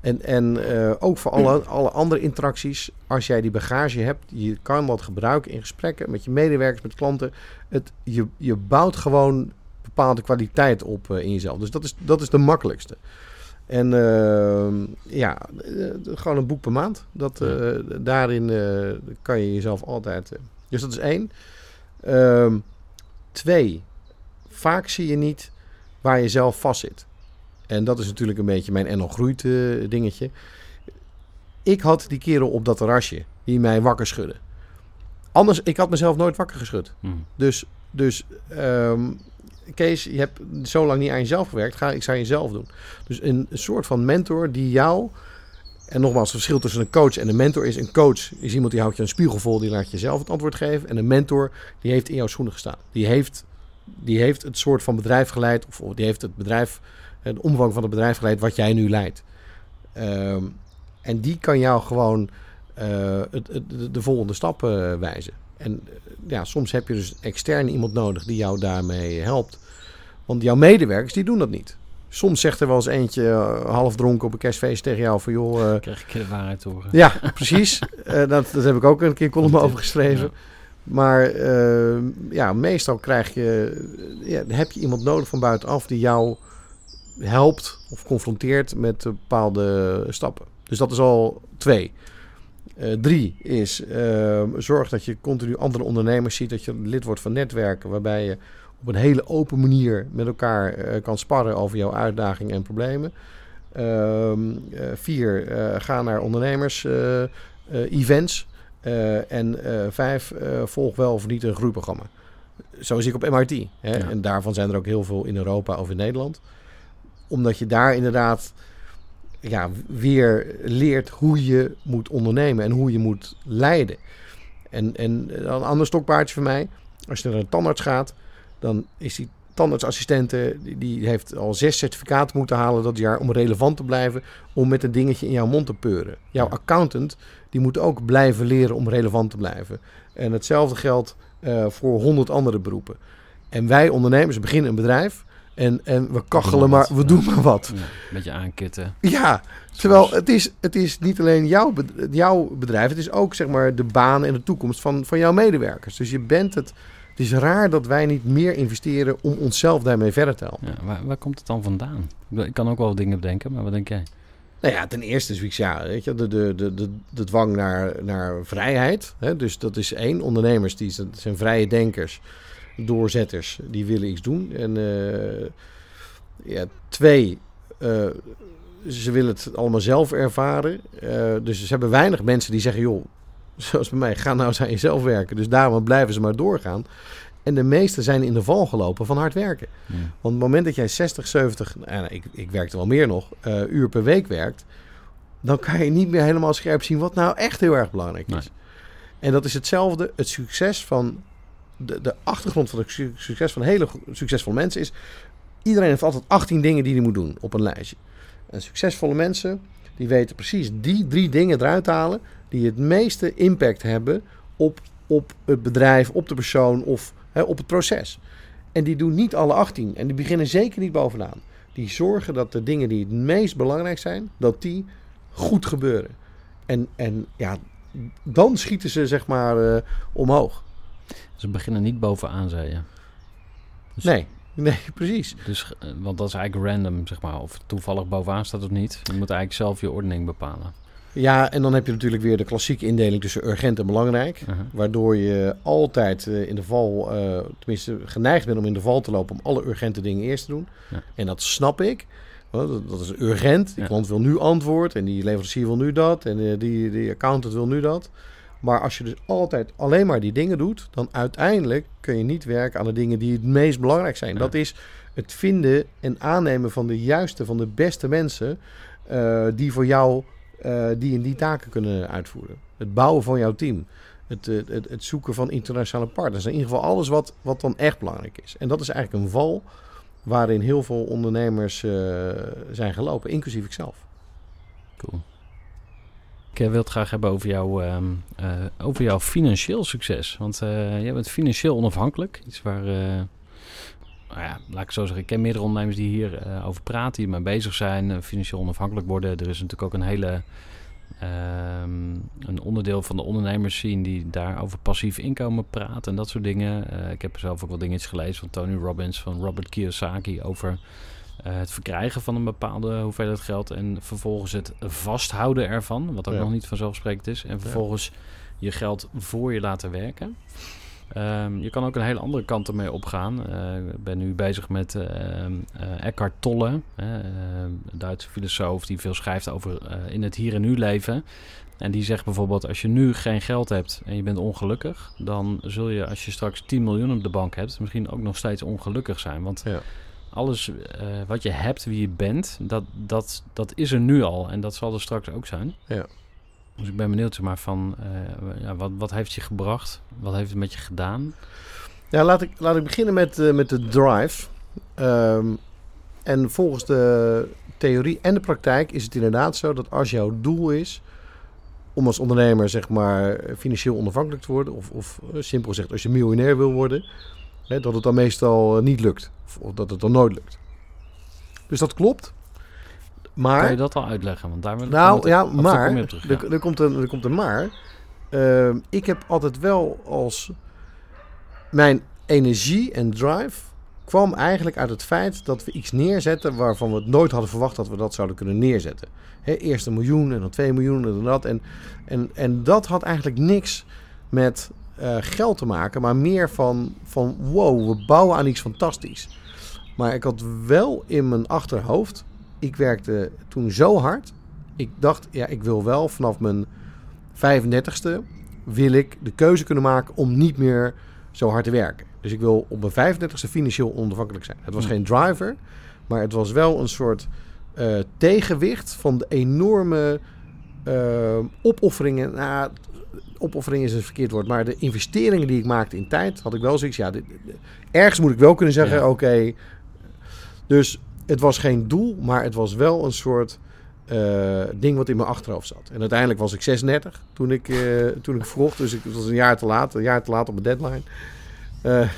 S2: En, en eh, ook voor alle, alle andere interacties, als jij die bagage hebt, je kan wat gebruiken in gesprekken met je medewerkers, met klanten. Het, je, je bouwt gewoon bepaalde kwaliteit op eh, in jezelf. Dus dat is, dat is de makkelijkste. En eh, ja, gewoon een boek per maand. Dat, daarin kan je jezelf altijd. dus dat is één. Ehm, twee, vaak zie je niet waar je zelf vast zit. En dat is natuurlijk een beetje mijn en al groeit eh, dingetje. Ik had die kerel op dat terrasje die mij wakker schudde. Anders, ik had mezelf nooit wakker geschud.
S1: Hm.
S2: Dus, dus ehm, Kees, je hebt zo lang niet aan jezelf gewerkt. Ga, ik zou jezelf doen. Dus een, een soort van mentor die jou... En nogmaals, het verschil tussen een coach en een mentor is... Een coach is iemand die houdt je een spiegel vol, die laat je zelf het antwoord geven. En een mentor, die heeft in jouw schoenen gestaan. Die heeft, die heeft het soort van bedrijf geleid... of die heeft het bedrijf, de omvang van het bedrijf geleid wat jij nu leidt. Ehm, en die kan jou gewoon eh, het, het- de, de volgende stap eh, wijzen. En eh, ja, soms heb je dus extern iemand nodig die jou daarmee helpt. Want jouw medewerkers, die doen dat niet. Soms zegt er wel eens eentje half dronken op een kerstfeest tegen jou van... joh, eh,
S1: Krijg ik de waarheid te horen.
S2: ja, precies. Dat, dat heb ik ook een keer column over geschreven.
S1: Ja.
S2: Maar eh, ja, meestal krijg je, ja, heb je iemand nodig van buitenaf die jou helpt of confronteert met bepaalde stappen. Dus dat is al twee. Eh, drie is eh, zorg dat je continu andere ondernemers ziet, dat je lid wordt van netwerken waarbij je op een hele open manier met elkaar eh, kan sparren over jouw uitdagingen en problemen. Ehm, eh, vier, ga naar ondernemers events. Eh, en eh, vijf, eh, volg wel of niet een groeiprogramma. Zo zie ik op MRT. Hè?
S1: Ja.
S2: En daarvan zijn er ook heel veel in Europa of in Nederland. Omdat je daar inderdaad ja, weer leert hoe je moet ondernemen en hoe je moet leiden. En, en dan een ander stokpaardje voor mij. Als je naar een tandarts gaat, dan is die tandartsassistente... die- die heeft al zes certificaten moeten halen dat jaar... om relevant te blijven, om met een dingetje in jouw mond te peuren. Jouw accountant, die moet ook blijven leren om relevant te blijven. En hetzelfde geldt eh, voor honderd andere beroepen. En wij ondernemers beginnen een bedrijf... En, en we kachelen maar, we doen maar wat.
S1: Ja, een beetje aankitten.
S2: Ja, terwijl het is, het is niet alleen jouw, jouw bedrijf, het is ook zeg maar de baan en de toekomst van, van jouw medewerkers. Dus je bent het. Het is raar dat wij niet meer investeren om onszelf daarmee verder te helpen.
S1: Ja, waar, waar komt het dan vandaan? Ik kan ook wel dingen bedenken, maar wat denk jij?
S2: Nou ja, ten eerste is ja, weet je, de, de, de, de, de dwang naar, naar vrijheid. Hè? Dus dat is één. Ondernemers, die zijn, zijn vrije denkers, doorzetters, die willen iets doen. En eh, ja, twee, eh, ze willen het allemaal zelf ervaren. Uh, dus ze hebben weinig mensen die zeggen, joh, zoals bij mij, ga nou eens aan jezelf werken. Dus daarom blijven ze maar doorgaan. En de meesten zijn in de val gelopen van hard werken. Ja. Want op het moment dat jij 60, 70, nou, ik, ik werkte wel meer nog, uh, uur per week werkt, dan kan je niet meer helemaal scherp zien wat nou echt heel erg belangrijk is. Nee. En dat is hetzelfde, het succes van de, de achtergrond van het succes van hele succesvolle mensen is, iedereen heeft altijd 18 dingen die hij moet doen op een lijstje. En succesvolle mensen, die weten precies die drie dingen eruit halen die het meeste impact hebben op, op het bedrijf, op de persoon of hè, op het proces. En die doen niet alle 18 en die beginnen zeker niet bovenaan. Die zorgen dat de dingen die het meest belangrijk zijn, dat die goed gebeuren. En, en ja, dan schieten ze zeg maar uh, omhoog.
S1: Ze beginnen niet bovenaan, zei je.
S2: Dus, nee, nee, precies.
S1: Dus, eh, want dat is eigenlijk random, zeg maar. Of toevallig bovenaan staat of niet. Je moet eigenlijk zelf je ordening bepalen.
S2: Ja, en dan heb je natuurlijk weer de klassieke indeling tussen urgent en belangrijk. Uh -huh. Waardoor je altijd uh, in de val, uh, tenminste geneigd bent om in de val te lopen om alle urgente dingen eerst te doen. Ja. En dat snap ik. Dat, is urgent. Die klant wil nu antwoord en die leverancier wil nu dat en uh, die, die accountant wil nu dat. Maar als je dus altijd alleen maar die dingen doet, dan uiteindelijk kun je niet werken aan de dingen die het meest belangrijk zijn. Ja. Dat is het vinden en aannemen van de juiste, van de beste mensen uh, die voor jou uh, die in die taken kunnen uitvoeren. Het bouwen van jouw team. Het, het, het, zoeken van internationale partners. In ieder geval alles wat, wat dan echt belangrijk is. En dat is eigenlijk een val waarin heel veel ondernemers uh, zijn gelopen, inclusief ikzelf.
S1: Cool. Ik wil het graag hebben over, jou, uh, over jouw financieel succes. Want jij bent financieel onafhankelijk. Iets waar, nou ja, laat ik zo zeggen, ik ken meerdere ondernemers die hier over praten, die ermee bezig zijn, financieel onafhankelijk worden. Er is natuurlijk ook een hele Um, een onderdeel van de ondernemers zien die daar over passief inkomen praat en dat soort dingen. Uh, ik heb zelf ook wel dingetjes gelezen van Tony Robbins, van Robert Kiyosaki over het verkrijgen van een bepaalde hoeveelheid geld en vervolgens het vasthouden ervan, wat ook ja. nog niet vanzelfsprekend is. En vervolgens ja. je geld voor je laten werken. Um, je kan ook een hele andere kant ermee opgaan. Uh, ik ben nu bezig met uh, uh, Eckhart Tolle, een Duitse filosoof die veel schrijft over in het hier en nu leven. En die zegt bijvoorbeeld: als je nu geen geld hebt en je bent ongelukkig, dan zul je als je straks 10 miljoen op de bank hebt, misschien ook nog steeds ongelukkig zijn. Want ja. alles wat je hebt, wie je bent, dat, dat, dat is er nu al en dat zal er straks ook zijn.
S2: Ja.
S1: Dus ik ben benieuwd zeg maar, van uh, ja, wat, wat heeft je gebracht? Wat heeft het met je gedaan?
S2: Ja, laat ik, laat ik beginnen met, uh, met de drive. Um, en volgens de theorie en de praktijk is het inderdaad zo dat als jouw doel is om als ondernemer zeg maar financieel onafhankelijk te worden, of, of uh, simpel gezegd als je miljonair wil worden, hè, dat het dan meestal niet lukt. Of, of dat het dan nooit lukt. Dus dat klopt. Maar,
S1: kan je dat al uitleggen? Want daar
S2: nou ja, maar er, terug, ja. er, komt een, er komt een maar. Uh, ik heb altijd wel als mijn energie en drive kwam eigenlijk uit het feit dat we iets neerzetten waarvan we het nooit hadden verwacht dat we dat zouden kunnen neerzetten. He, eerst een miljoen en dan twee miljoen en dat. En, en, en dat had eigenlijk niks met uh, geld te maken, maar meer van, van wow, we bouwen aan iets fantastisch. Maar ik had wel in mijn achterhoofd ik werkte toen zo hard. Ik dacht, ja, ik wil wel vanaf mijn 35ste wil ik de keuze kunnen maken om niet meer zo hard te werken. Dus ik wil op mijn 35ste financieel onafhankelijk zijn. Het was geen driver, maar het was wel een soort uh, tegenwicht van de enorme uh, opofferingen. Nou, opoffering is een verkeerd woord, maar de investeringen die ik maakte in tijd, had ik wel zoiets. Ja, dit, ergens moet ik wel kunnen zeggen: ja. oké. Okay, dus het was geen doel, maar het was wel een soort uh, ding wat in mijn achterhoofd zat. En uiteindelijk was ik 36 toen ik, uh, toen ik vroeg. Dus ik was een jaar te laat, een jaar te laat op mijn deadline. Uh,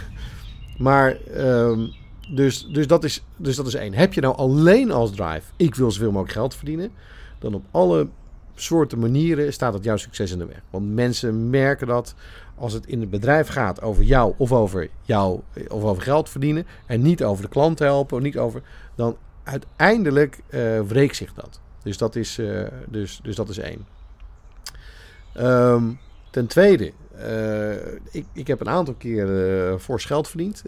S2: maar, um, dus, dus, dat is, dus dat is één. Heb je nou alleen als drive, ik wil zoveel mogelijk geld verdienen, dan op alle soorten manieren staat het jouw succes in de weg. Want mensen merken dat als het in het bedrijf gaat over jou of over jou of over geld verdienen en niet over de klant helpen, niet over, dan uiteindelijk uh, wreekt zich dat. Dus dat is, uh, dus, dus dat is één. Um, ten tweede, uh, ik, ik heb een aantal keer uh, fors geld verdiend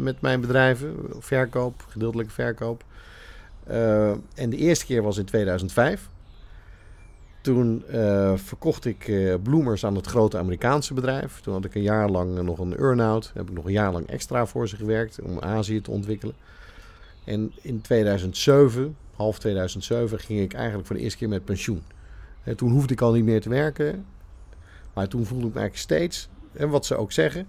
S2: met mijn bedrijven, verkoop, gedeeltelijke verkoop. en de eerste keer was in 2005. Toen verkocht ik bloemers aan het grote Amerikaanse bedrijf. Toen had ik een jaar lang nog een earn-out. Heb ik nog een jaar lang extra voor ze gewerkt om Azië te ontwikkelen. En in 2007, half 2007, ging ik eigenlijk voor de eerste keer met pensioen. En toen hoefde ik al niet meer te werken. Maar toen voelde ik me eigenlijk steeds, en wat ze ook zeggen,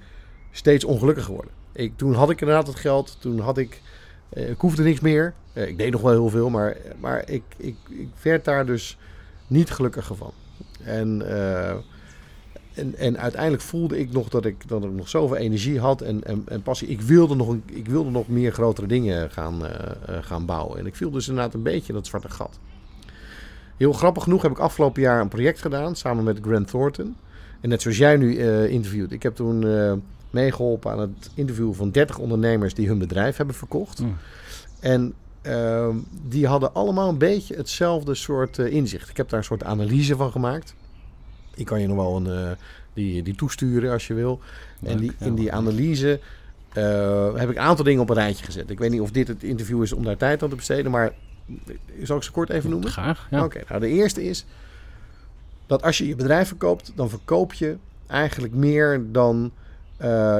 S2: steeds ongelukkiger geworden. Ik, toen had ik inderdaad het geld. Toen had ik, eh, ik hoefde niks meer. Eh, ik deed nog wel heel veel, maar, maar ik, ik, ik werd daar dus niet gelukkiger van. En, uh, en, en uiteindelijk voelde ik nog dat ik, dat ik nog zoveel energie had en, en, en passie. Ik wilde, nog, ik wilde nog meer grotere dingen gaan, uh, gaan bouwen. En ik viel dus inderdaad een beetje in dat zwarte gat. Heel grappig genoeg heb ik afgelopen jaar een project gedaan samen met Grant Thornton. En net zoals jij nu uh, interviewt. Ik heb toen uh, meegeholpen aan het interviewen van 30 ondernemers die hun bedrijf hebben verkocht. Mm. En uh, die hadden allemaal een beetje hetzelfde soort inzicht. Ik heb daar een soort analyse van gemaakt. Ik kan je nog wel een, die, die toesturen als je wil. en die, in die analyse heb ik een aantal dingen op een rijtje gezet. Ik weet niet of dit het interview is om daar tijd aan te besteden. Maar zal ik ze kort even noemen?
S1: Graag.
S2: Ja. Oké, nou de eerste is dat als je je bedrijf verkoopt, dan verkoop je eigenlijk meer dan.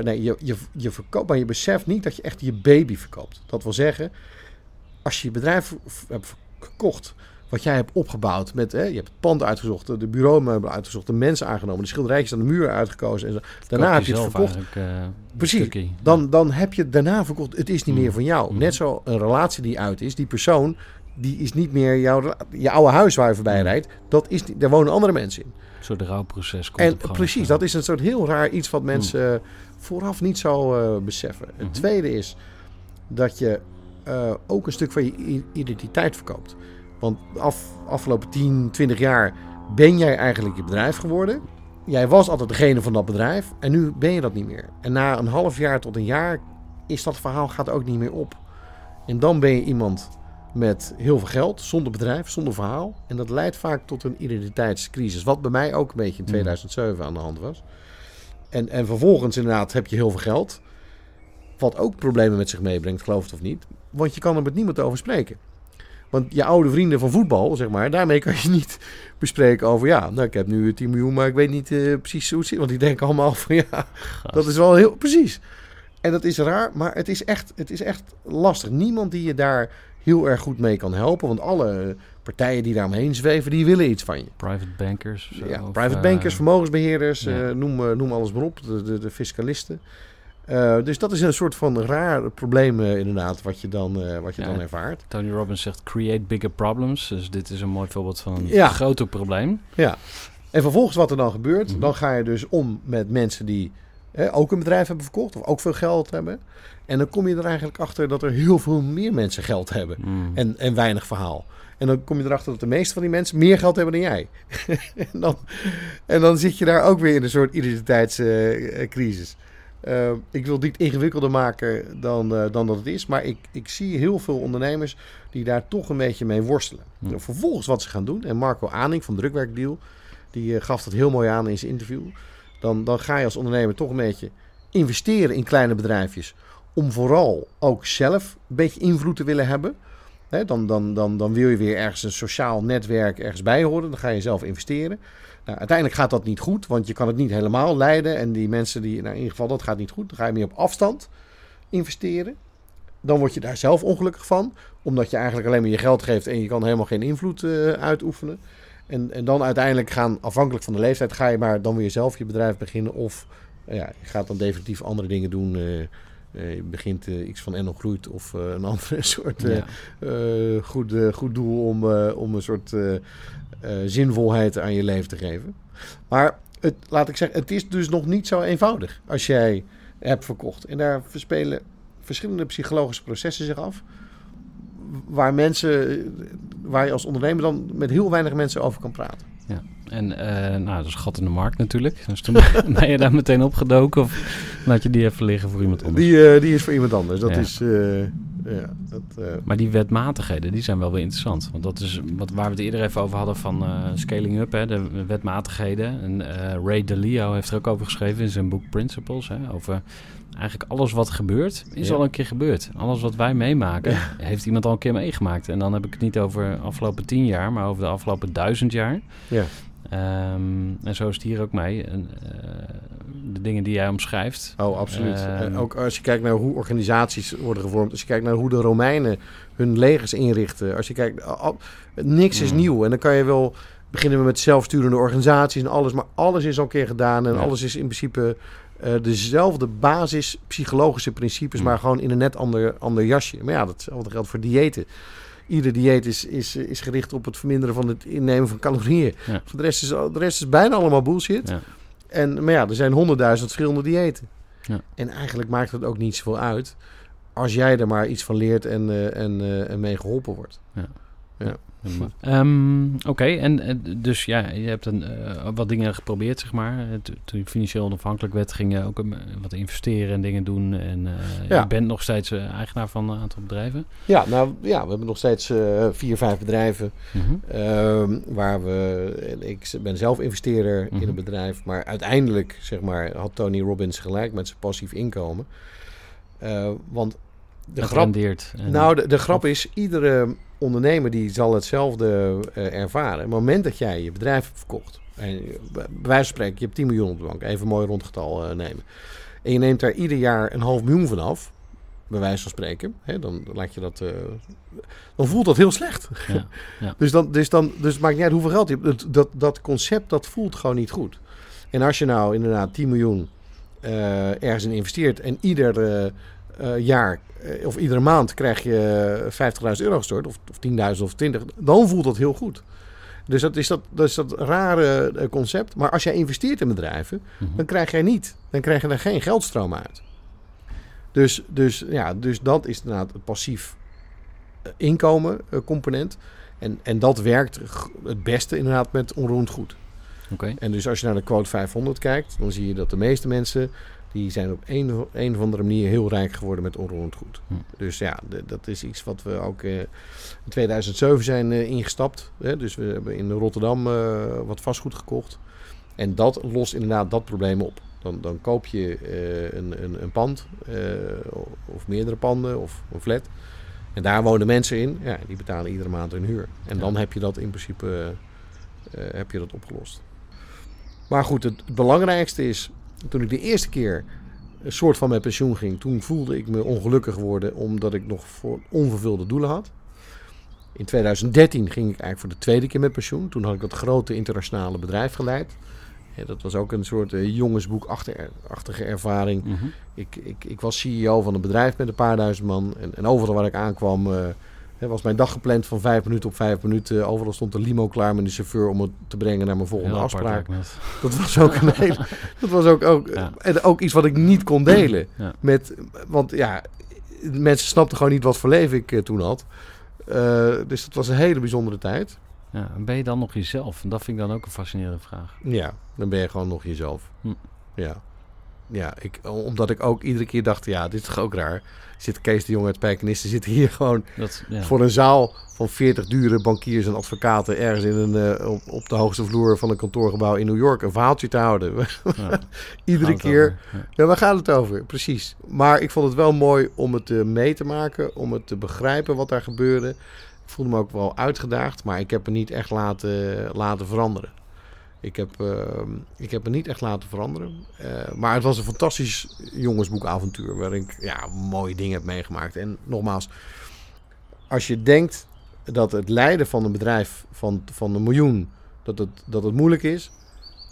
S2: Nee, je, je, je verkoopt, maar je beseft niet dat je echt je baby verkoopt. Dat wil zeggen, als je je bedrijf hebt gekocht, wat jij hebt opgebouwd met, hè, je hebt het pand uitgezocht, de bureaumeubelen uitgezocht, de mensen aangenomen, de schilderijtjes aan de muur uitgekozen en zo. Daarna heb je het verkocht. Uh, Precies. Dan, dan heb je het daarna verkocht. Het is niet mm. meer van jou. Mm. Net zo een relatie die uit is, die persoon die is niet meer jouw je oude huis waar je voorbij rijdt. Dat is, daar wonen andere mensen in.
S1: Een soort rouwproces
S2: komt En precies, dat is een soort heel raar iets wat mensen hmm. vooraf niet zo uh, beseffen. Het mhm. tweede is dat je uh, ook een stuk van je identiteit verkoopt. Want af, afgelopen 10, 20 jaar ben jij eigenlijk je bedrijf geworden. Jij was altijd degene van dat bedrijf en nu ben je dat niet meer. En na een half jaar tot een jaar is dat verhaal gaat ook niet meer op. En dan ben je iemand met heel veel geld, zonder bedrijf, zonder verhaal. En dat leidt vaak tot een identiteitscrisis. Wat bij mij ook een beetje in 2007 hmm. aan de hand was. En, en vervolgens inderdaad heb je heel veel geld. Wat ook problemen met zich meebrengt, geloof het of niet. Want je kan er met niemand over spreken. Want je oude vrienden van voetbal, zeg maar, daarmee kan je niet bespreken over... ja, nou, ik heb nu 10 miljoen, maar ik weet niet uh, precies hoe het zit. Want die denken allemaal van, ja, dat is wel heel... Precies. En dat is raar, maar het is echt, het is echt lastig. Niemand die je daar heel erg goed mee kan helpen. Want alle partijen die daaromheen zweven, die willen iets van je.
S1: Private bankers.
S2: ja, private bankers, vermogensbeheerders, ja. uh, noem, noem alles maar op. De, de, de fiscalisten. Uh, dus dat is een soort van raar probleem inderdaad, wat je dan, wat je ja, dan ervaart.
S1: Tony Robbins zegt create bigger problems. Dus dit is een mooi voorbeeld van een ja. groter probleem.
S2: Ja. En vervolgens wat er dan gebeurt, mm dan ga je dus om met mensen die ook een bedrijf hebben verkocht of ook veel geld hebben. En dan kom je er eigenlijk achter dat er heel veel meer mensen geld hebben mm. en, en weinig verhaal. En dan kom je erachter dat de meeste van die mensen meer geld hebben dan jij. en, dan, en dan zit je daar ook weer in een soort identiteitscrisis. Uh, ik wil dit ingewikkelder maken dan, uh, dan dat het is. Maar ik, ik zie heel veel ondernemers die daar toch een beetje mee worstelen. Mm. Vervolgens wat ze gaan doen. En Marco Aning van Drukwerkdeal, die uh, gaf dat heel mooi aan in zijn interview. Dan, dan ga je als ondernemer toch een beetje investeren in kleine bedrijfjes om vooral ook zelf een beetje invloed te willen hebben. dan, dan, dan, dan wil je weer ergens een sociaal netwerk ergens bij horen. Dan ga je zelf investeren. Nou, uiteindelijk gaat dat niet goed, want je kan het niet helemaal leiden. En die mensen die, nou, in ieder geval, dat gaat niet goed. Dan ga je meer op afstand investeren. Dan word je daar zelf ongelukkig van, omdat je eigenlijk alleen maar je geld geeft en je kan helemaal geen invloed uh, uitoefenen. En, en dan uiteindelijk gaan, afhankelijk van de leeftijd, ga je maar dan weer zelf je bedrijf beginnen. Of ja, je gaat dan definitief andere dingen doen. Uh, je begint uh, iets van Enno groeit of uh, een andere soort goed, goed doel om, om een soort zinvolheid aan je leven te geven. Maar het, laat ik zeggen, het is dus nog niet zo eenvoudig als jij hebt verkocht. En daar verspelen verschillende psychologische processen zich af. Waar mensen, waar je als ondernemer dan met heel weinig mensen over kan praten.
S1: Ja. En uh, nou, dat is gat in de markt natuurlijk. Dus toen ben je daar meteen opgedoken of laat je die even liggen voor iemand anders?
S2: Die, uh, die is voor iemand anders. Dat ja. is, uh, Ja, dat, uh...
S1: Maar die wetmatigheden, die zijn wel weer interessant. Want dat is wat, waar we het eerder even over hadden van uh, scaling up, hè, de wetmatigheden. En uh, Ray Dalio heeft er ook over geschreven in zijn boek Principles. Hè, over eigenlijk alles wat gebeurt, is
S2: Ja.
S1: al een keer gebeurd. Alles wat wij meemaken,
S2: Ja.
S1: heeft iemand al een keer meegemaakt. En dan heb ik het niet over de afgelopen tien jaar, maar over de afgelopen duizend jaar.
S2: Ja.
S1: Ehm, en zo is het hier ook mee. En, eh, de dingen die jij omschrijft.
S2: Oh, absoluut.
S1: Ehm,
S2: En ook als je kijkt naar hoe organisaties worden gevormd. Als je kijkt naar hoe de Romeinen hun legers inrichten. Als je kijkt, al- niks is
S1: Mm.
S2: nieuw. En dan kan je wel beginnen we met zelfsturende organisaties en alles. Maar alles is al een keer gedaan. En
S1: Ja.
S2: alles is in principe eh, dezelfde basis psychologische principes.
S1: Mm.
S2: Maar gewoon in een net ander, ander jasje. Maar ja, datzelfde geldt voor diëten. Ieder dieet is, is, is gericht op het verminderen van het innemen van calorieën.
S1: Ja.
S2: De, rest is, de rest is bijna allemaal bullshit.
S1: Ja.
S2: En, maar ja, er zijn honderdduizend verschillende diëten.
S1: Ja.
S2: En eigenlijk maakt het ook niet zoveel uit als jij er maar iets van leert en, eh, en, eh, en mee geholpen wordt.
S1: Ehm, Oké, en dus ja, je hebt een, eh, wat dingen geprobeerd, zeg maar. Eh, to- Toen je financieel onafhankelijk werd, ging je ook eh, wat investeren en dingen doen. En
S2: Ja.
S1: je bent nog steeds eigenaar van een aantal bedrijven.
S2: Ja, nou ja, we hebben nog steeds vier, vijf bedrijven.
S1: Mhm.
S2: ehm, waar we, ik ben zelf investeerder
S1: Mhm.
S2: in een bedrijf. Maar uiteindelijk, zeg maar, had Tony Robbins gelijk met zijn passief inkomen. Want de
S1: Dat
S2: grap,
S1: rendeert.
S2: Nou, de, de grap is, iedere ondernemer die zal hetzelfde eh, ervaren. Op het moment dat jij je bedrijf hebt verkocht, en bij wijze van spreken, je hebt 10 miljoen op de bank, even een mooi rondgetal eh, nemen. En je neemt daar ieder jaar een half miljoen van af, bij wijze van spreken, hè, dan laat je dat, eh, dan voelt dat heel slecht.
S1: Ja, ja.
S2: Dus, dan, dus, dan, dus het maakt niet uit hoeveel geld je hebt. Dat, dat, concept, dat voelt gewoon niet goed. En als je nou inderdaad 10 miljoen ergens in investeert en ieder jaar eh, of iedere maand krijg je 50.000 euro gestort, of, of 10.000 of 20, dan voelt dat heel goed. Dus dat is dat, dat, is dat rare eh, concept. Maar als jij investeert in bedrijven,
S1: Mhm.
S2: dan krijg jij niet, dan krijg je er geen geldstroom uit. Dus, dus, ja, dus dat is inderdaad het passief eh, inkomen eh, component. En, en dat werkt het beste inderdaad met onroerend goed.
S1: Oké.
S2: En dus als je naar de quote 500 kijkt, dan zie je dat de meeste mensen die zijn op een, een of andere manier heel rijk geworden met onroerend goed.
S1: Hm.
S2: Dus ja, dat is iets wat we ook eh, in 2007 zijn eh, ingestapt. Hè? Dus we hebben in Rotterdam eh, wat vastgoed gekocht. En dat lost inderdaad dat probleem op. Dan, dan koop je een, een, een pand, of meerdere panden, of een flat. En daar wonen mensen in. Ja, die betalen iedere maand hun huur. En
S1: Ja.
S2: dan heb je dat in principe heb je dat opgelost. Maar goed, het, het belangrijkste is, toen ik de eerste keer een soort van met pensioen ging, toen voelde ik me ongelukkig worden omdat ik nog voor onvervulde doelen had. In 2013 ging ik eigenlijk voor de tweede keer met pensioen. Toen had ik dat grote internationale bedrijf geleid. Ja, dat was ook een soort eh, jongensboekachtige ervaring.
S1: Mhm.
S2: Ik, ik, ik was CEO van een bedrijf met een paar duizend man. En, en overal waar ik aankwam, eh, was mijn dag gepland van vijf minuten op vijf minuten. Overal stond de limo klaar met de chauffeur om het te brengen naar mijn volgende
S1: Heel
S2: afspraak. Dat was ook een hele, dat was ook, ook,
S1: Ja.
S2: en ook iets wat ik niet kon delen.
S1: Ja.
S2: Met, want ja, mensen snapten gewoon niet wat voor leven ik eh, toen had. Eh, dus dat was een hele bijzondere tijd.
S1: Ja, en ben je dan nog jezelf? En dat vind ik dan ook een fascinerende vraag.
S2: Ja, dan ben je gewoon nog jezelf.
S1: Hm.
S2: Ja. Ja, ik, omdat ik ook iedere keer dacht, ja, dit is toch ook raar. Zit Kees de Jong uit Spijkenisse zit hier gewoon
S1: Dat, ja.
S2: voor een zaal van 40 dure bankiers en advocaten ergens in een, eh, op, op de hoogste vloer van een kantoorgebouw in New York een verhaaltje te houden.
S1: Ja.
S2: iedere
S1: het
S2: keer.
S1: Ja.
S2: Ja, waar gaat het over? Precies. Maar ik vond het wel mooi om het eh, mee te maken, om het te begrijpen wat daar gebeurde. Ik voelde me ook wel uitgedaagd, maar ik heb me niet echt laten, laten veranderen. Ik heb, eh, ik heb me niet echt laten veranderen. Eh, maar het was een fantastisch jongensboekavontuur waarin ik ja, mooie dingen heb meegemaakt. En nogmaals, als je denkt dat het leiden van een bedrijf van, van een miljoen, dat het, dat het moeilijk is,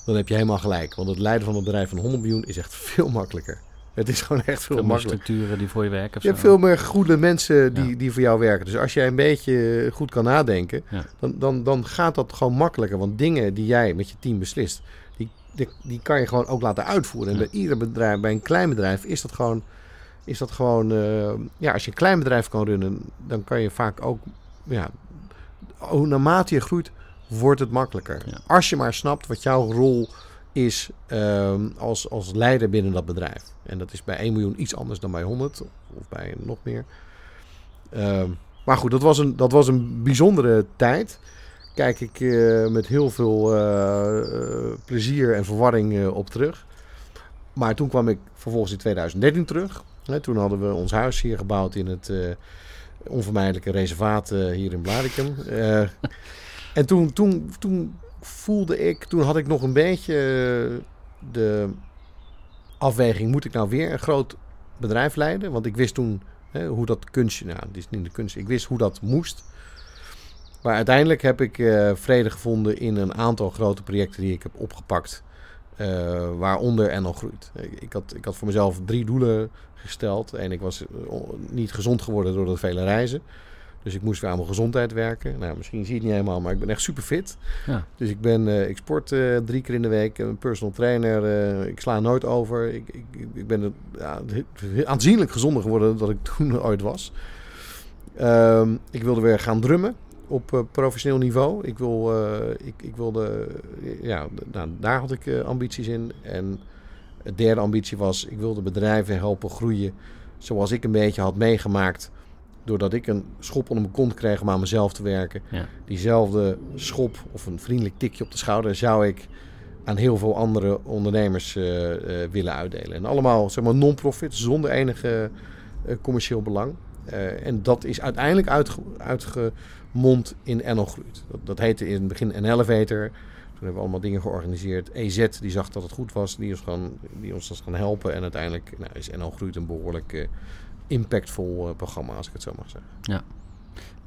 S2: dan heb je helemaal gelijk. Want het leiden van een bedrijf van 100 miljoen is echt veel makkelijker. Het is gewoon echt veel
S1: Veel meer
S2: makkelijker.
S1: structuren die voor je werken.
S2: Je hebt veel meer goede mensen die,
S1: Ja.
S2: die voor jou werken. Dus als jij een beetje goed kan nadenken,
S1: Ja.
S2: dan, dan, dan gaat dat gewoon makkelijker. Want dingen die jij met je team beslist, die, die, die kan je gewoon ook laten uitvoeren. En bij ieder bedrijf, bij een klein bedrijf, is dat gewoon. Is dat gewoon eh, ja, als je een klein bedrijf kan runnen, dan kan je vaak ook. Ja, naarmate je groeit, wordt het makkelijker. Als je maar snapt wat jouw rol is ehm, als, als leider binnen dat bedrijf. En dat is bij 1 miljoen iets anders dan bij 100 of bij nog meer. Ehm, maar goed, dat was, een, dat was een bijzondere tijd. Kijk ik eh, met heel veel eh, eh, plezier en verwarring op terug. Maar toen kwam ik vervolgens in 2013 terug. Hè, toen hadden we ons huis hier gebouwd in het onvermijdelijke reservaat hier in Blarikum. en toen, toen, toen voelde ik, toen had ik nog een beetje de afweging: moet ik nou weer een groot bedrijf leiden? Want ik wist toen hè, hoe dat kunstje, nou, dit is niet de kunst, ik wist hoe dat moest. Maar uiteindelijk heb ik uh, vrede gevonden in een aantal grote projecten die ik heb opgepakt. Uh, waaronder NL Groeit. Ik had, ik had voor mezelf drie doelen gesteld. En ik was eh, niet gezond geworden door de vele reizen. Dus ik moest weer aan mijn gezondheid werken. Nou, misschien zie je het niet helemaal, maar ik ben echt super fit. Ja. Dus ik, ben, uh, ik sport uh, drie keer in de week. Een personal trainer. Uh, ik sla nooit over. Ik, ik, ik ben ja, aanzienlijk gezonder geworden dan ik toen ooit was. Um, ik wilde weer gaan drummen op professioneel niveau. Ik, wil, ik, ik wilde, ja, nou, daar had ik ambities in. En de derde ambitie was, ik wilde bedrijven helpen groeien zoals ik een beetje had meegemaakt doordat ik een schop onder mijn kont kreeg om aan mezelf te werken. Ja. Diezelfde schop of een vriendelijk tikje op de schouder zou ik aan heel veel andere ondernemers uh, uh, willen uitdelen. En allemaal zeg maar non-profit, zonder enige uh, commercieel belang. en dat is uiteindelijk uitge uitgemond in NL Groeit. Dat, dat, heette in het begin een elevator. Toen hebben we allemaal dingen georganiseerd. EZ die zag dat het goed was, die ons, gaan, die ons dat gaan helpen. En uiteindelijk nou, is NL Groeit een behoorlijk impactvol uh, programma, als ik het zo mag zeggen.
S1: Ja,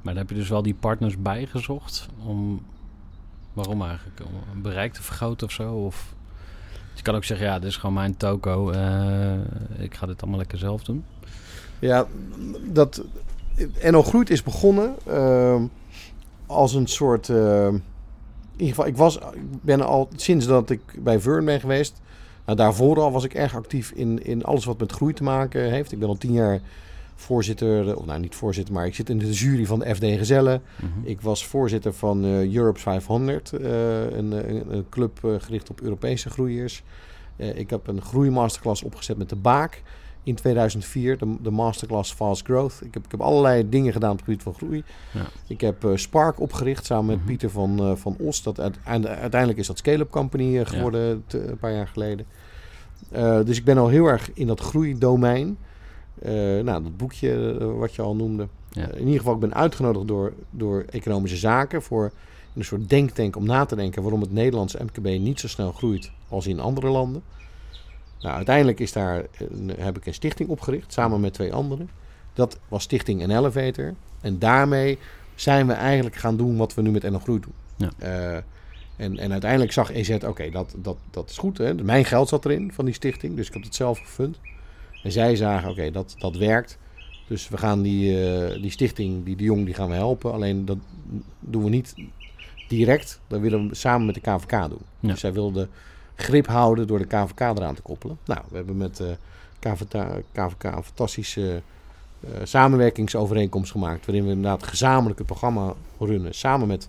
S1: maar dan heb je dus wel die partners bijgezocht om, waarom eigenlijk? Om een bereik te vergroten of zo? Of je kan ook zeggen, ja, dit is gewoon mijn toko, uh, ik ga dit allemaal lekker zelf doen.
S2: Ja, dat NL Groeit is begonnen uh, als een soort... Uh, in ieder geval, ik, was, ik ben al sinds dat ik bij Vern ben geweest nou, daarvoor al was ik erg actief in, in alles wat met groei te maken heeft. Ik ben al tien jaar voorzitter, of nou niet voorzitter, maar ik zit in de jury van de FD Gezellen. Mhm. Ik was voorzitter van uh, Europe 500, uh, een, een, club uh, gericht op Europese groeiers. Eh, ik heb een groeimasterclass opgezet met de Baak in 2004, de, de masterclass Fast Growth. Ik heb, ik heb allerlei dingen gedaan op het gebied van groei. Ja. Ik heb uh, Spark opgericht samen met mhm. Pieter van, uh, van Os. Dat uiteindelijk is dat Scale-up Company geworden een paar jaar geleden. Dus ik ben al heel erg in dat groeidomein. Nou, dat boekje wat je al noemde. Ja. in ieder geval, ik ben uitgenodigd door, door economische zaken voor een soort denktank om na te denken waarom het Nederlandse MKB niet zo snel groeit als in andere landen. Nou, uiteindelijk is daar, een, heb ik een stichting opgericht samen met twee anderen. Dat was Stichting en Elevator. En daarmee zijn we eigenlijk gaan doen wat we nu met NL Groei doen. Ja. En, en uiteindelijk zag EZ, oké, dat, dat, dat is goed. Hè? Mijn geld zat erin van die stichting, dus ik heb het zelf gefund. En zij zagen, oké, dat, dat werkt. Dus we gaan die, uh, die stichting, die de Jong, die gaan we helpen. Alleen dat doen we niet direct. Dat willen we samen met de KVK doen. Dus zij wilden grip houden door de KVK eraan te koppelen. Nou, we hebben met KVK, KVK een fantastische uh, samenwerkingsovereenkomst gemaakt. Waarin we inderdaad gezamenlijk het programma runnen. Samen met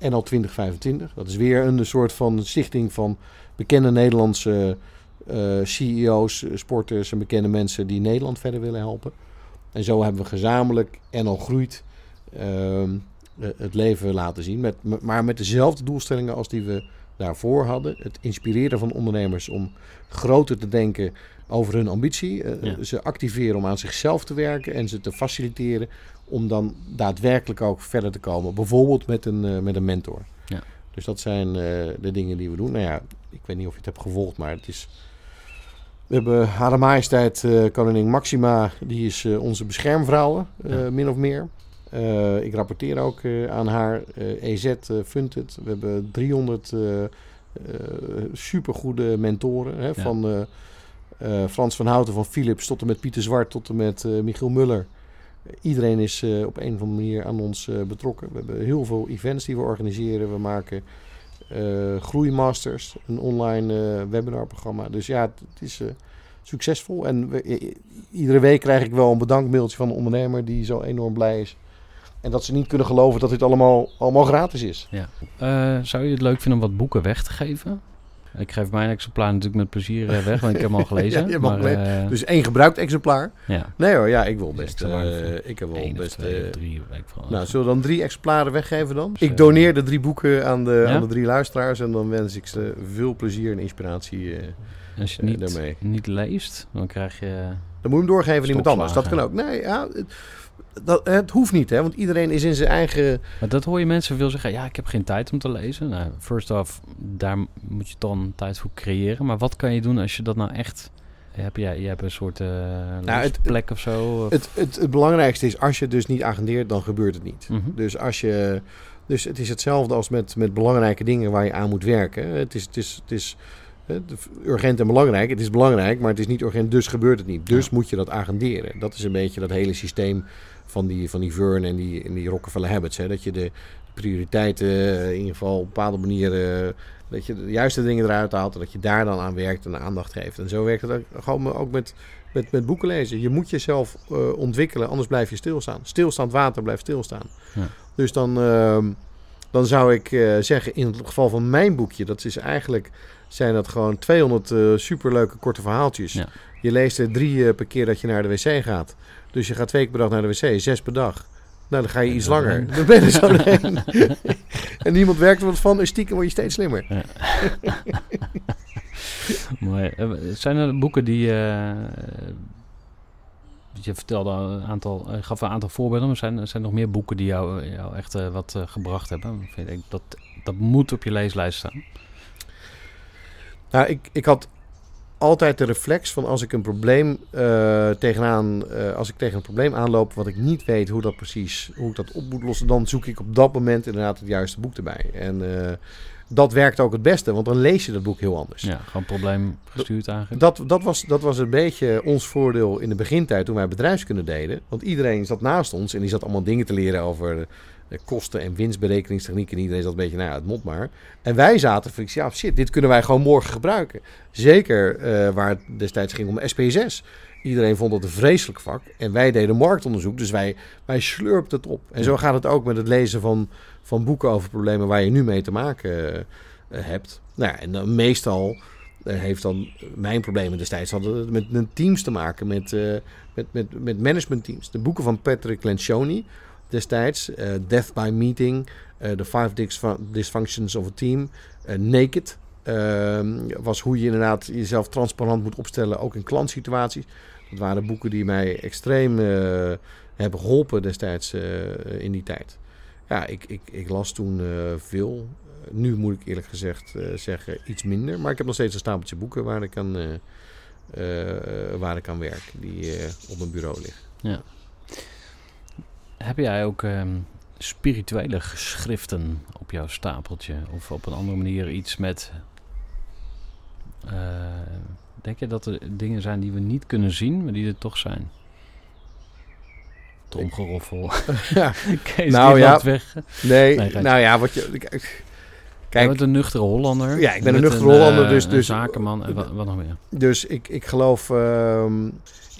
S2: NL 2025. Dat is weer een soort van stichting van bekende Nederlandse uh, CEO's, sporters en bekende mensen die Nederland verder willen helpen. En zo hebben we gezamenlijk NL Groeit uh, het leven laten zien. Met, maar met dezelfde doelstellingen als die we daarvoor hadden. Het inspireren van ondernemers om groter te denken over hun ambitie. Uh, Ze activeren om aan zichzelf te werken en ze te faciliteren om dan daadwerkelijk ook verder te komen. Bijvoorbeeld met een, uh, met een mentor. Ja. Dus dat zijn uh, de dingen die we doen. Nou ja, ik weet niet of je het hebt gevolgd, maar het is... We hebben Hare Majesteit Koningin Maxima, die is onze beschermvrouw, ja. min of meer. Ik rapporteer ook aan haar. EZ fundt het. We hebben 300 supergoede mentoren. Hè, ja. Van Frans van Houten van Philips tot en met Pieter Zwart tot en met Michiel Muller. Iedereen is uh, op een of andere manier aan ons uh, betrokken. We hebben heel veel events die we organiseren. We maken uh, Groeimasters, een online webinarprogramma. Dus ja, het, het is succesvol. En we, iedere week krijg ik wel een bedankmailtje van een ondernemer die zo enorm blij is. En dat ze niet kunnen geloven dat dit allemaal, allemaal gratis is.
S1: Ja. zou je het leuk vinden om wat boeken weg te geven? Ik geef mijn exemplaar natuurlijk met plezier eh, weg, want ik heb hem al gelezen.
S2: Ja,
S1: maar, eh,
S2: Dus één gebruikt exemplaar.
S1: ja.
S2: Nee hoor, ja, ik wil best. Eh, ik heb wel best.
S1: twee
S2: eh,
S1: drie,
S2: nou, zullen we dan drie exemplaren weggeven dan?
S1: Dus,
S2: ik
S1: eh,
S2: doneer de drie boeken aan de,
S1: Ja?
S2: aan de drie luisteraars. En dan wens ik ze veel plezier en inspiratie. eh.
S1: Als je
S2: eh,
S1: niet,
S2: daarmee.
S1: niet leest, dan krijg je...
S2: dan moet je hem doorgeven aan iemand anders. Dat kan ook. Nee, ja, het, dat, het hoeft niet, hè? Want iedereen is in zijn eigen.
S1: Maar dat hoor je mensen veel zeggen. Ja, ik heb geen tijd om te lezen. Nou, first off, daar moet je dan tijd voor creëren. Maar wat kan je doen als je dat nou echt... Heb jij, je hebt een soort eh
S2: Nou, het-
S1: plek of zo? Of-
S2: Het, het, het belangrijkste is, als je dus niet agendeert, dan gebeurt het niet.
S1: Mhm.
S2: Dus als je. Dus het is hetzelfde als met, met belangrijke dingen waar je aan moet werken. Het is, het is, het is urgent en belangrijk. Het is belangrijk, maar het is niet urgent, dus gebeurt het niet. Dus
S1: Ja.
S2: moet je dat agenderen. Dat is een beetje dat hele systeem van die, van die Vern en die, en die Rockefeller Habits. Hè? Dat je de prioriteiten eh, in ieder geval op bepaalde manier... eh, dat je de juiste dingen eruit haalt en dat je daar dan aan werkt en aandacht geeft. En zo werkt het ook, gewoon ook met, met, met boeken lezen. Je moet jezelf eh, ontwikkelen, anders blijf je stilstaan. Stilstaand water blijft stilstaan.
S1: Ja.
S2: Dus dan, ehm, dan zou ik zeggen, in het geval van mijn boekje, dat is eigenlijk, zijn dat gewoon 200 eh, superleuke korte verhaaltjes.
S1: Ja.
S2: Je leest er drie eh, per keer dat je naar de wc gaat. Dus je gaat twee keer per dag naar de wc, zes per dag. Nou, dan ga je iets langer. Dan ben je zo doorheen. en niemand werkt er wat van. En stiekem word je steeds slimmer.
S1: Mooi. Eh, Zijn er boeken die... je vertelde een aantal, gaf een aantal voorbeelden, maar zijn, zijn er nog meer boeken die jou, jou echt wat gebracht hebben? Vind ik dat, dat moet op je leeslijst staan.
S2: Nou, ik, ik had altijd de reflex van als ik een probleem eh, tegenaan, eh, als ik tegen een probleem aanloop wat ik niet weet hoe dat precies, hoe ik dat op moet lossen, dan zoek ik op dat moment inderdaad het juiste boek erbij. En eh, dat werkt ook het beste, want dan lees je dat boek heel anders.
S1: Ja, gewoon probleem gestuurd eigenlijk.
S2: Dat, dat, was, dat was een beetje ons voordeel in de begintijd toen wij bedrijfskunde deden. Want iedereen zat naast ons en die zat allemaal dingen te leren over kosten- en winstberekeningstechnieken. En iedereen zat een beetje, nou ja, het mot maar. En wij zaten van, ja shit, dit kunnen wij gewoon morgen gebruiken. Zeker eh, waar het destijds ging om SPSS. Iedereen vond dat een vreselijk vak. En wij deden marktonderzoek, dus wij, wij slurpten het op. En zo gaat het ook met het lezen van, van boeken over problemen waar je nu mee te maken eh, hebt. Nou ja, en dan meestal eh, heeft dan mijn problemen destijds hadden het met, met teams te maken, met, eh, met, met, met managementteams. De boeken van Patrick Lencioni destijds, eh, Death by Meeting, eh, The Five Dysfu- Dysfunctions of a Team, eh, Naked. ehm, was hoe je inderdaad jezelf transparant moet opstellen, ook in klantsituaties. Dat waren boeken die mij extreem hebben geholpen destijds in die tijd. Ja, ik, ik, ik las toen veel. Nu moet ik eerlijk gezegd zeggen iets minder. Maar ik heb nog steeds een stapeltje boeken waar ik aan, waar ik aan werk. Die op mijn bureau liggen.
S1: Heb jij ook ehm, spirituele geschriften op jouw stapeltje? Of op een andere manier iets met... eh, denk je dat er dingen zijn die we niet kunnen zien, maar die er toch zijn? Tromgeroffel.
S2: Ja.
S1: Kees,
S2: Nou, ja.
S1: weg.
S2: Nee,
S1: Nee,
S2: nou ja, wat je... Kijk,
S1: Jij
S2: kijk
S1: bent een nuchtere Hollander.
S2: Ja, ik ben een nuchtere Hollander,
S1: eh,
S2: dus-
S1: Een
S2: dus-
S1: zakenman en wat, wat nog meer.
S2: dus ik, ik, geloof, ehm,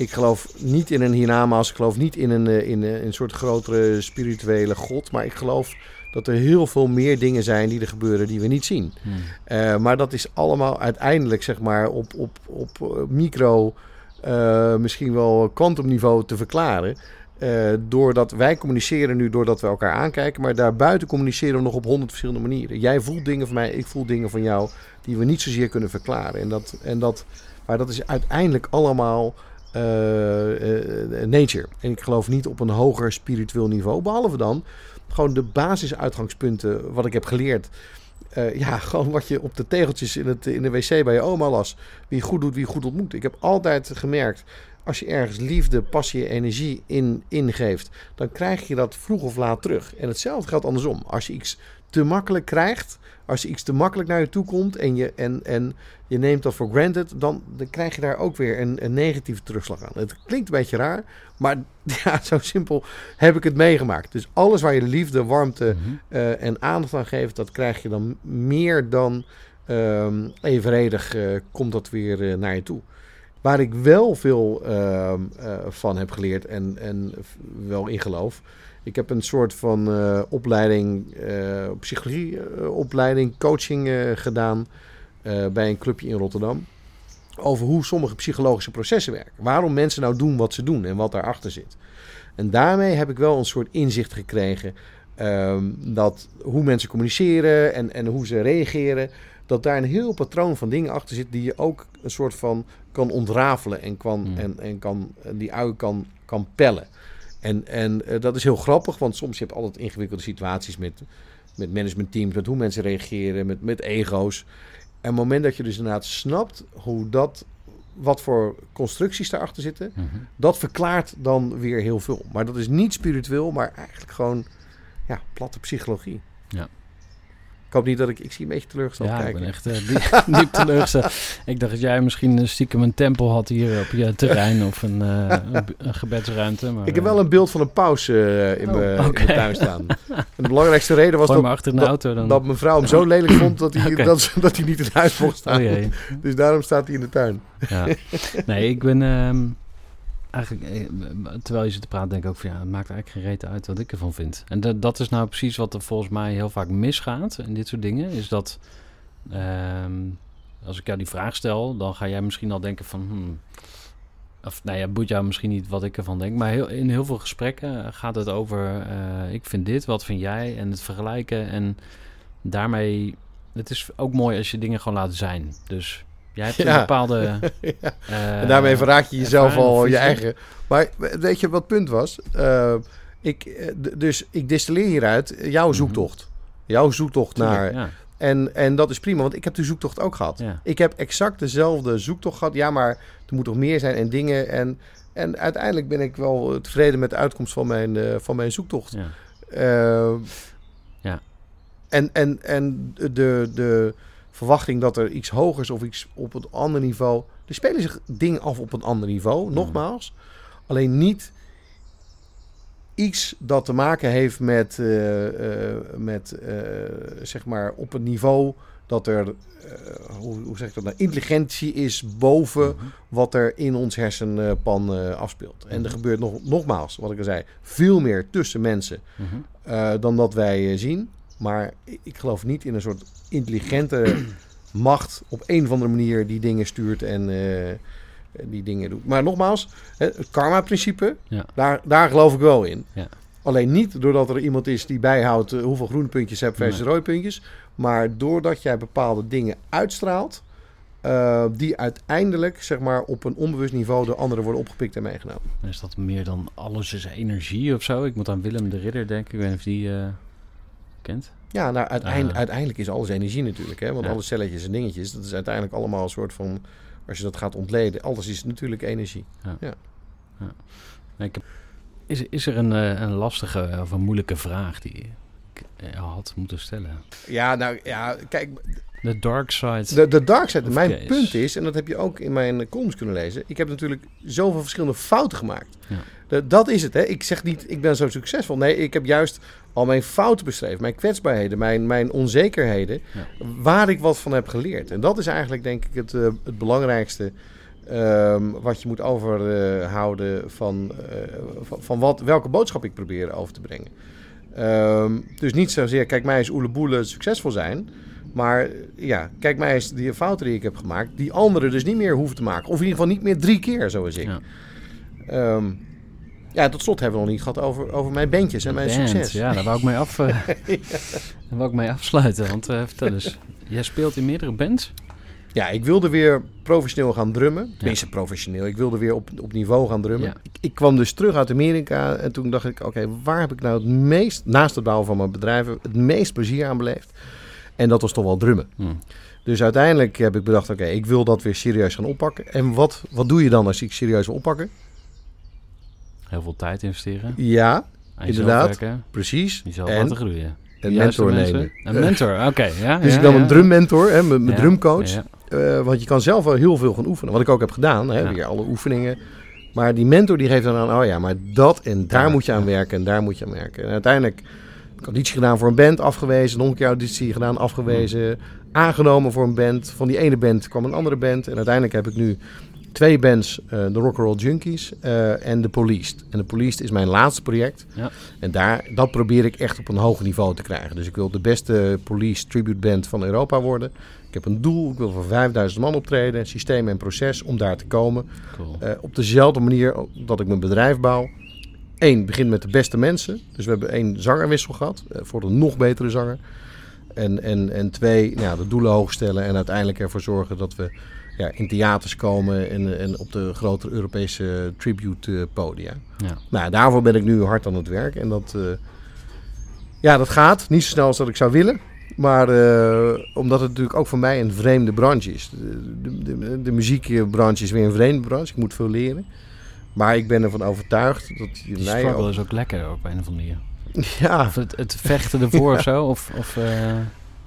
S2: ik geloof niet in een hiernamaals. Ik geloof niet in een, eh, in een, een soort grotere spirituele god. Maar ik geloof dat er heel veel meer dingen zijn die er gebeuren die we niet zien.
S1: Hmm.
S2: Eh, maar dat is allemaal uiteindelijk zeg maar op, op, op eh, micro, eh, misschien wel kwantumniveau te verklaren. Eh, doordat wij communiceren nu doordat we elkaar aankijken, maar daarbuiten communiceren we nog op honderd verschillende manieren. Jij voelt dingen van mij, ik voel dingen van jou die we niet zozeer kunnen verklaren. En dat, en dat, maar dat is uiteindelijk allemaal eh, eh, nature. En ik geloof niet op een hoger spiritueel niveau, behalve dan gewoon de basisuitgangspunten wat ik heb geleerd. Eh, ja, gewoon wat je op de tegeltjes in, het, in de wc bij je oma las. Wie goed doet, wie goed ontmoet. Ik heb altijd gemerkt, als je ergens liefde, passie, energie in ingeeft, dan krijg je dat vroeg of laat terug. En hetzelfde geldt andersom. Als je iets te makkelijk krijgt, als je iets te makkelijk naar je toe komt en je, en, en je neemt dat voor granted, dan, dan krijg je daar ook weer een, een negatieve terugslag aan. Het klinkt een beetje raar, maar ja, zo simpel heb ik het meegemaakt. Dus alles waar je de liefde, warmte,
S1: Mhm.
S2: eh, en aandacht aan geeft, dat krijg je dan meer dan ehm, evenredig eh, komt dat weer eh, naar je toe. Waar ik wel veel ehm, eh, van heb geleerd en, en wel in geloof. Ik heb een soort van eh, opleiding, eh psychologie, eh, opleiding, coaching gedaan. bij een clubje in Rotterdam. Over hoe sommige psychologische processen werken. Waarom mensen nou doen wat ze doen en wat daarachter zit. En daarmee heb ik wel een soort inzicht gekregen. ehm, dat hoe mensen communiceren en, en hoe ze reageren. Dat daar een heel patroon van dingen achter zit. die je ook een soort van kan ontrafelen. en, kan,
S1: Hmm.
S2: en, en kan, en die ui kan, kan pellen. En, en eh, dat is heel grappig, want soms heb je altijd ingewikkelde situaties met, met managementteams, met hoe mensen reageren, met, met ego's. En op het moment dat je dus inderdaad snapt hoe dat, wat voor constructies daarachter zitten,
S1: Mhm.
S2: dat verklaart dan weer heel veel. Maar dat is niet spiritueel, maar eigenlijk gewoon ja, platte psychologie.
S1: Ja.
S2: Ik hoop niet dat ik, ik zie een beetje teleurgesteld
S1: Ja, ik ben echt eh, diep, diep teleurgesteld. Ik dacht dat jij misschien eh, stiekem een tempel had hier op je terrein of een, eh, een, gebedsruimte. Maar,
S2: Ik heb wel een beeld van een paus in,
S1: Oh,
S2: mijn tuin staan. En de belangrijkste reden was dat,
S1: achter de
S2: dat-
S1: auto dan.
S2: dat mijn vrouw hem zo lelijk vond dat hij, dat, dat hij niet in huis mocht staan.
S1: Oh jee.
S2: Dus daarom staat hij in de tuin.
S1: Ja. Nee, ik ben ehm, eigenlijk, eh, terwijl je zit te praten, denk ik ook van ja, het maakt eigenlijk geen reet uit wat ik ervan vind. En dat, dat is nou precies wat er volgens mij heel vaak misgaat in dit soort dingen. Is dat ehm, als ik jou die vraag stel, dan ga jij misschien al denken van. hmm, of nou ja, boeit jou misschien niet wat ik ervan denk. Maar heel, in heel veel gesprekken gaat het over: eh, ik vind dit, wat vind jij? En het vergelijken. En daarmee. Het is ook mooi als je dingen gewoon laat zijn. Dus jij hebt een
S2: Ja.
S1: bepaalde.
S2: Ja.
S1: eh,
S2: En daarmee verraak je jezelf
S1: ervaring,
S2: al je eigen. Maar weet je wat het punt was? Eh, ik, eh, dus ik destilleer hieruit jouw
S1: Mhm.
S2: zoektocht. Jouw zoektocht naar.
S1: Ja.
S2: En, en dat is prima, want ik heb de zoektocht ook gehad.
S1: Ja.
S2: Ik heb exact dezelfde zoektocht gehad. Ja, maar er moet toch meer zijn en dingen. En, en uiteindelijk ben ik wel tevreden met de uitkomst van mijn, eh, van mijn zoektocht.
S1: Ja.
S2: Eh,
S1: Ja.
S2: En, en, en de, de verwachting dat er iets hogers of iets op een ander niveau. Er spelen zich dingen af op een ander niveau,
S1: Mhm.
S2: nogmaals. Alleen niet iets dat te maken heeft met, eh, eh, met eh, zeg maar, op een niveau dat er, hoe, hoe zeg ik dat nou, intelligentie is boven
S1: Mhm.
S2: wat er in ons hersenpan afspeelt. En er
S1: Mhm.
S2: gebeurt nog, nogmaals, wat ik al zei, veel meer tussen mensen dan dat wij zien. Maar ik, geloof niet in een soort intelligente macht op een of andere manier die dingen stuurt en eh, die dingen doet. Maar nogmaals, het karma-principe,
S1: Ja.
S2: daar, daar geloof ik wel in.
S1: Ja.
S2: Alleen niet doordat er iemand is die bijhoudt eh, hoeveel groene puntjes je hebt versus
S1: Nee.
S2: rode puntjes. Maar doordat jij bepaalde dingen uitstraalt. eh, die uiteindelijk zeg maar, op een onbewust niveau door anderen worden opgepikt en meegenomen.
S1: Is dat meer dan alles is energie of zo? Ik moet aan Willem de Ridder denken. Ik weet niet of die kent.
S2: Ja, nou, uiteind-
S1: Ah.
S2: uiteindelijk is alles energie natuurlijk. Hè? Want
S1: Ja.
S2: alle celletjes en dingetjes, dat is uiteindelijk allemaal een soort van... Als je dat gaat ontleden, alles is natuurlijk energie.
S1: Nee, ik heb- is, is er een, eh, een lastige of een moeilijke vraag die ik eh, had moeten stellen?
S2: Ja, nou ja, kijk,
S1: The dark side.
S2: de, de dark side, mijn punt is, en dat heb je ook in mijn columns kunnen lezen, ik heb natuurlijk zoveel verschillende fouten gemaakt.
S1: Ja.
S2: De- dat is het, hè. Ik zeg niet, ik ben zo succesvol. Nee, ik heb juist al mijn fouten beschreven, mijn kwetsbaarheden, mijn, mijn onzekerheden,
S1: Ja.
S2: waar ik wat van heb geleerd. En dat is eigenlijk, denk ik, het, eh, het belangrijkste ehm, wat je moet overhouden van, eh, van, van wat, welke boodschap ik probeer over te brengen. Ehm, dus niet zozeer, kijk mij eens oeleboele succesvol zijn. Maar ja, kijk mij eens die fouten die ik heb gemaakt, die anderen dus niet meer hoeven te maken. Of in ieder geval niet meer drie keer, zoals ik.
S1: Ja.
S2: Ehm, ja, tot slot hebben we nog niet gehad over, over mijn bandjes en mijn
S1: Band,
S2: succes.
S1: Ja, daar wou ik mee, af, eh, daar wou ik mee afsluiten. Want eh, vertel eens. Jij speelt in meerdere bands?
S2: Ja, ik wilde weer professioneel gaan drummen. Tenminste, professioneel. Ik wilde weer op, op niveau gaan drummen.
S1: Ja.
S2: Ik, ik kwam dus terug uit Amerika en toen dacht ik... oké, waar heb ik nou het meest, naast het bouwen van mijn bedrijven... het meest plezier aan beleefd? En dat was toch wel drummen.
S1: Hm.
S2: Dus uiteindelijk heb ik bedacht... oké, ik wil dat weer serieus gaan oppakken. En wat, wat doe je dan als ik serieus wil oppakken?
S1: Heel veel tijd investeren.
S2: Ja, Inderdaad.
S1: werken,
S2: precies.
S1: jezelf
S2: En
S1: laten groeien.
S2: een mentor
S1: mensen.
S2: nemen.
S1: Een mentor, oké. ja,
S2: Dus
S1: ja,
S2: ik dan
S1: ja.
S2: een drummentor, hè, mijn, drumcoach. Eh, want je kan zelf wel heel veel gaan oefenen. Wat ik ook heb gedaan. Hè. Weer alle oefeningen. Maar die mentor die geeft dan aan, oh ja, maar dat en daar moet je aan werken en daar moet je aan werken. En uiteindelijk heb ik auditie gedaan voor een band, afgewezen. Nog een keer auditie gedaan, afgewezen. Aangenomen voor een band. Van die ene band kwam een andere band. En uiteindelijk heb ik nu twee bands, uh, de Rock'n'Roll Junkies uh, en de Police. En de Police is mijn laatste project. Ja. En daar, dat probeer ik echt op een hoog niveau te krijgen. Dus ik wil de beste Police tribute band van Europa worden. Ik heb een doel, ik wil voor 5000 man optreden, systeem en proces om daar te komen. Cool. Uh, op dezelfde manier dat ik mijn bedrijf bouw. Eén, begin met de beste mensen. Dus we hebben één zangerwissel gehad voor een nog betere zanger. En, en, en twee, nou, de doelen hoog stellen en uiteindelijk ervoor zorgen dat we ja, in theaters komen en, en op de grotere Europese tribute podia. Ja. Nou, daarvoor ben ik nu hard aan het werk. En dat, uh, ja, dat gaat. Niet zo snel als dat ik zou willen. Maar uh, omdat het natuurlijk ook voor mij een vreemde branche is. De, de, de, muziekbranche is weer een vreemde branche. Ik moet veel leren. Maar ik ben ervan overtuigd dat
S1: je Die mij ook... is ook lekker op een of andere manier. Ja. Of het, het vechten ervoor of zo. Of, of uh...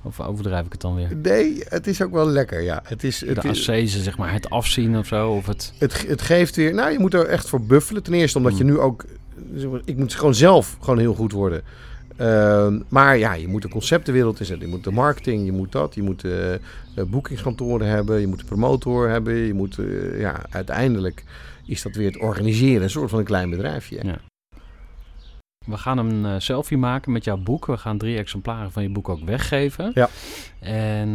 S1: Of overdrijf ik het dan weer?
S2: Nee, het is ook wel lekker, ja. Het is,
S1: het de ascese, zeg maar, het afzien of zo? Of het...
S2: Het, het geeft weer... Nou, je moet er echt voor buffelen. Ten eerste omdat je hmm. nu ook... Ik moet gewoon zelf gewoon heel goed worden. Uh, maar ja, je moet de conceptenwereld inzetten. Je moet de marketing, je moet dat. Je moet uh, boekingskantoren hebben. Je moet de promotor hebben. Je moet... Uh, ja, uiteindelijk is dat weer het organiseren. Een soort van een klein bedrijfje. Ja.
S1: We gaan een uh, selfie maken met jouw boek. We gaan drie exemplaren van je boek ook weggeven. Ja. En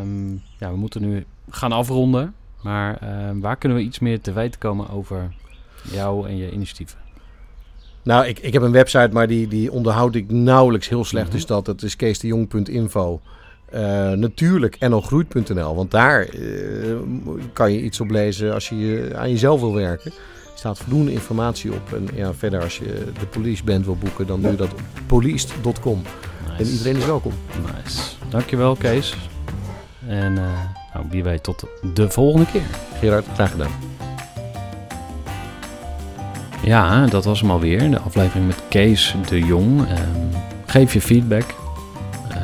S1: um, ja, we moeten nu gaan afronden. Maar uh, waar kunnen we iets meer te weten komen over jou en je initiatieven?
S2: Nou, ik, ik heb een website, maar die, die onderhoud ik nauwelijks heel slecht. Mm -hmm. Dus dat, het is keesdejong.info. Uh, natuurlijk nlgroeit.nl, want daar uh, kan je iets op lezen als je aan jezelf wil werken staat voldoende informatie op. En ja, verder als je de police band wil boeken, dan doe je dat op police.com. En iedereen is welkom.
S1: Nice. Dankjewel Kees. En uh, nou, wie weet tot de volgende keer.
S2: Gerard, graag gedaan.
S1: Ja, dat was hem alweer. De aflevering met Kees de Jong. Um, geef je feedback. Uh,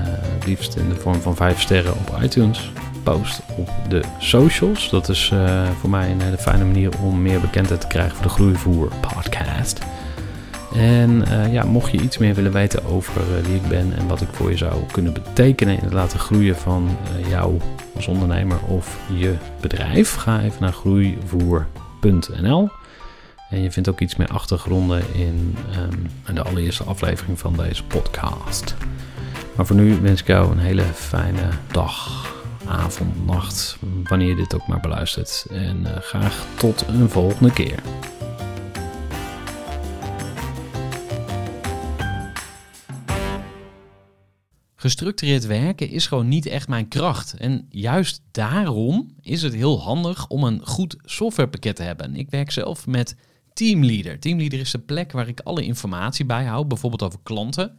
S1: liefst in de vorm van 5 sterren op iTunes post op de socials. Dat is uh, voor mij een hele fijne manier om meer bekendheid te krijgen voor de Groeivoer podcast. En uh, ja, mocht je iets meer willen weten over uh, wie ik ben en wat ik voor je zou kunnen betekenen in het laten groeien van jou als ondernemer of je bedrijf, ga even naar groeivoer.nl. En je vindt ook iets meer achtergronden in um, de allereerste aflevering van deze podcast. Maar voor nu wens ik jou een hele fijne dag avond, nacht, wanneer je dit ook maar beluistert. En uh, graag tot een volgende keer. Gestructureerd werken is gewoon niet echt mijn kracht. En juist daarom is het heel handig om een goed softwarepakket te hebben. Ik werk zelf met Teamleader. Teamleader is de plek waar ik alle informatie bijhoud, bijvoorbeeld over klanten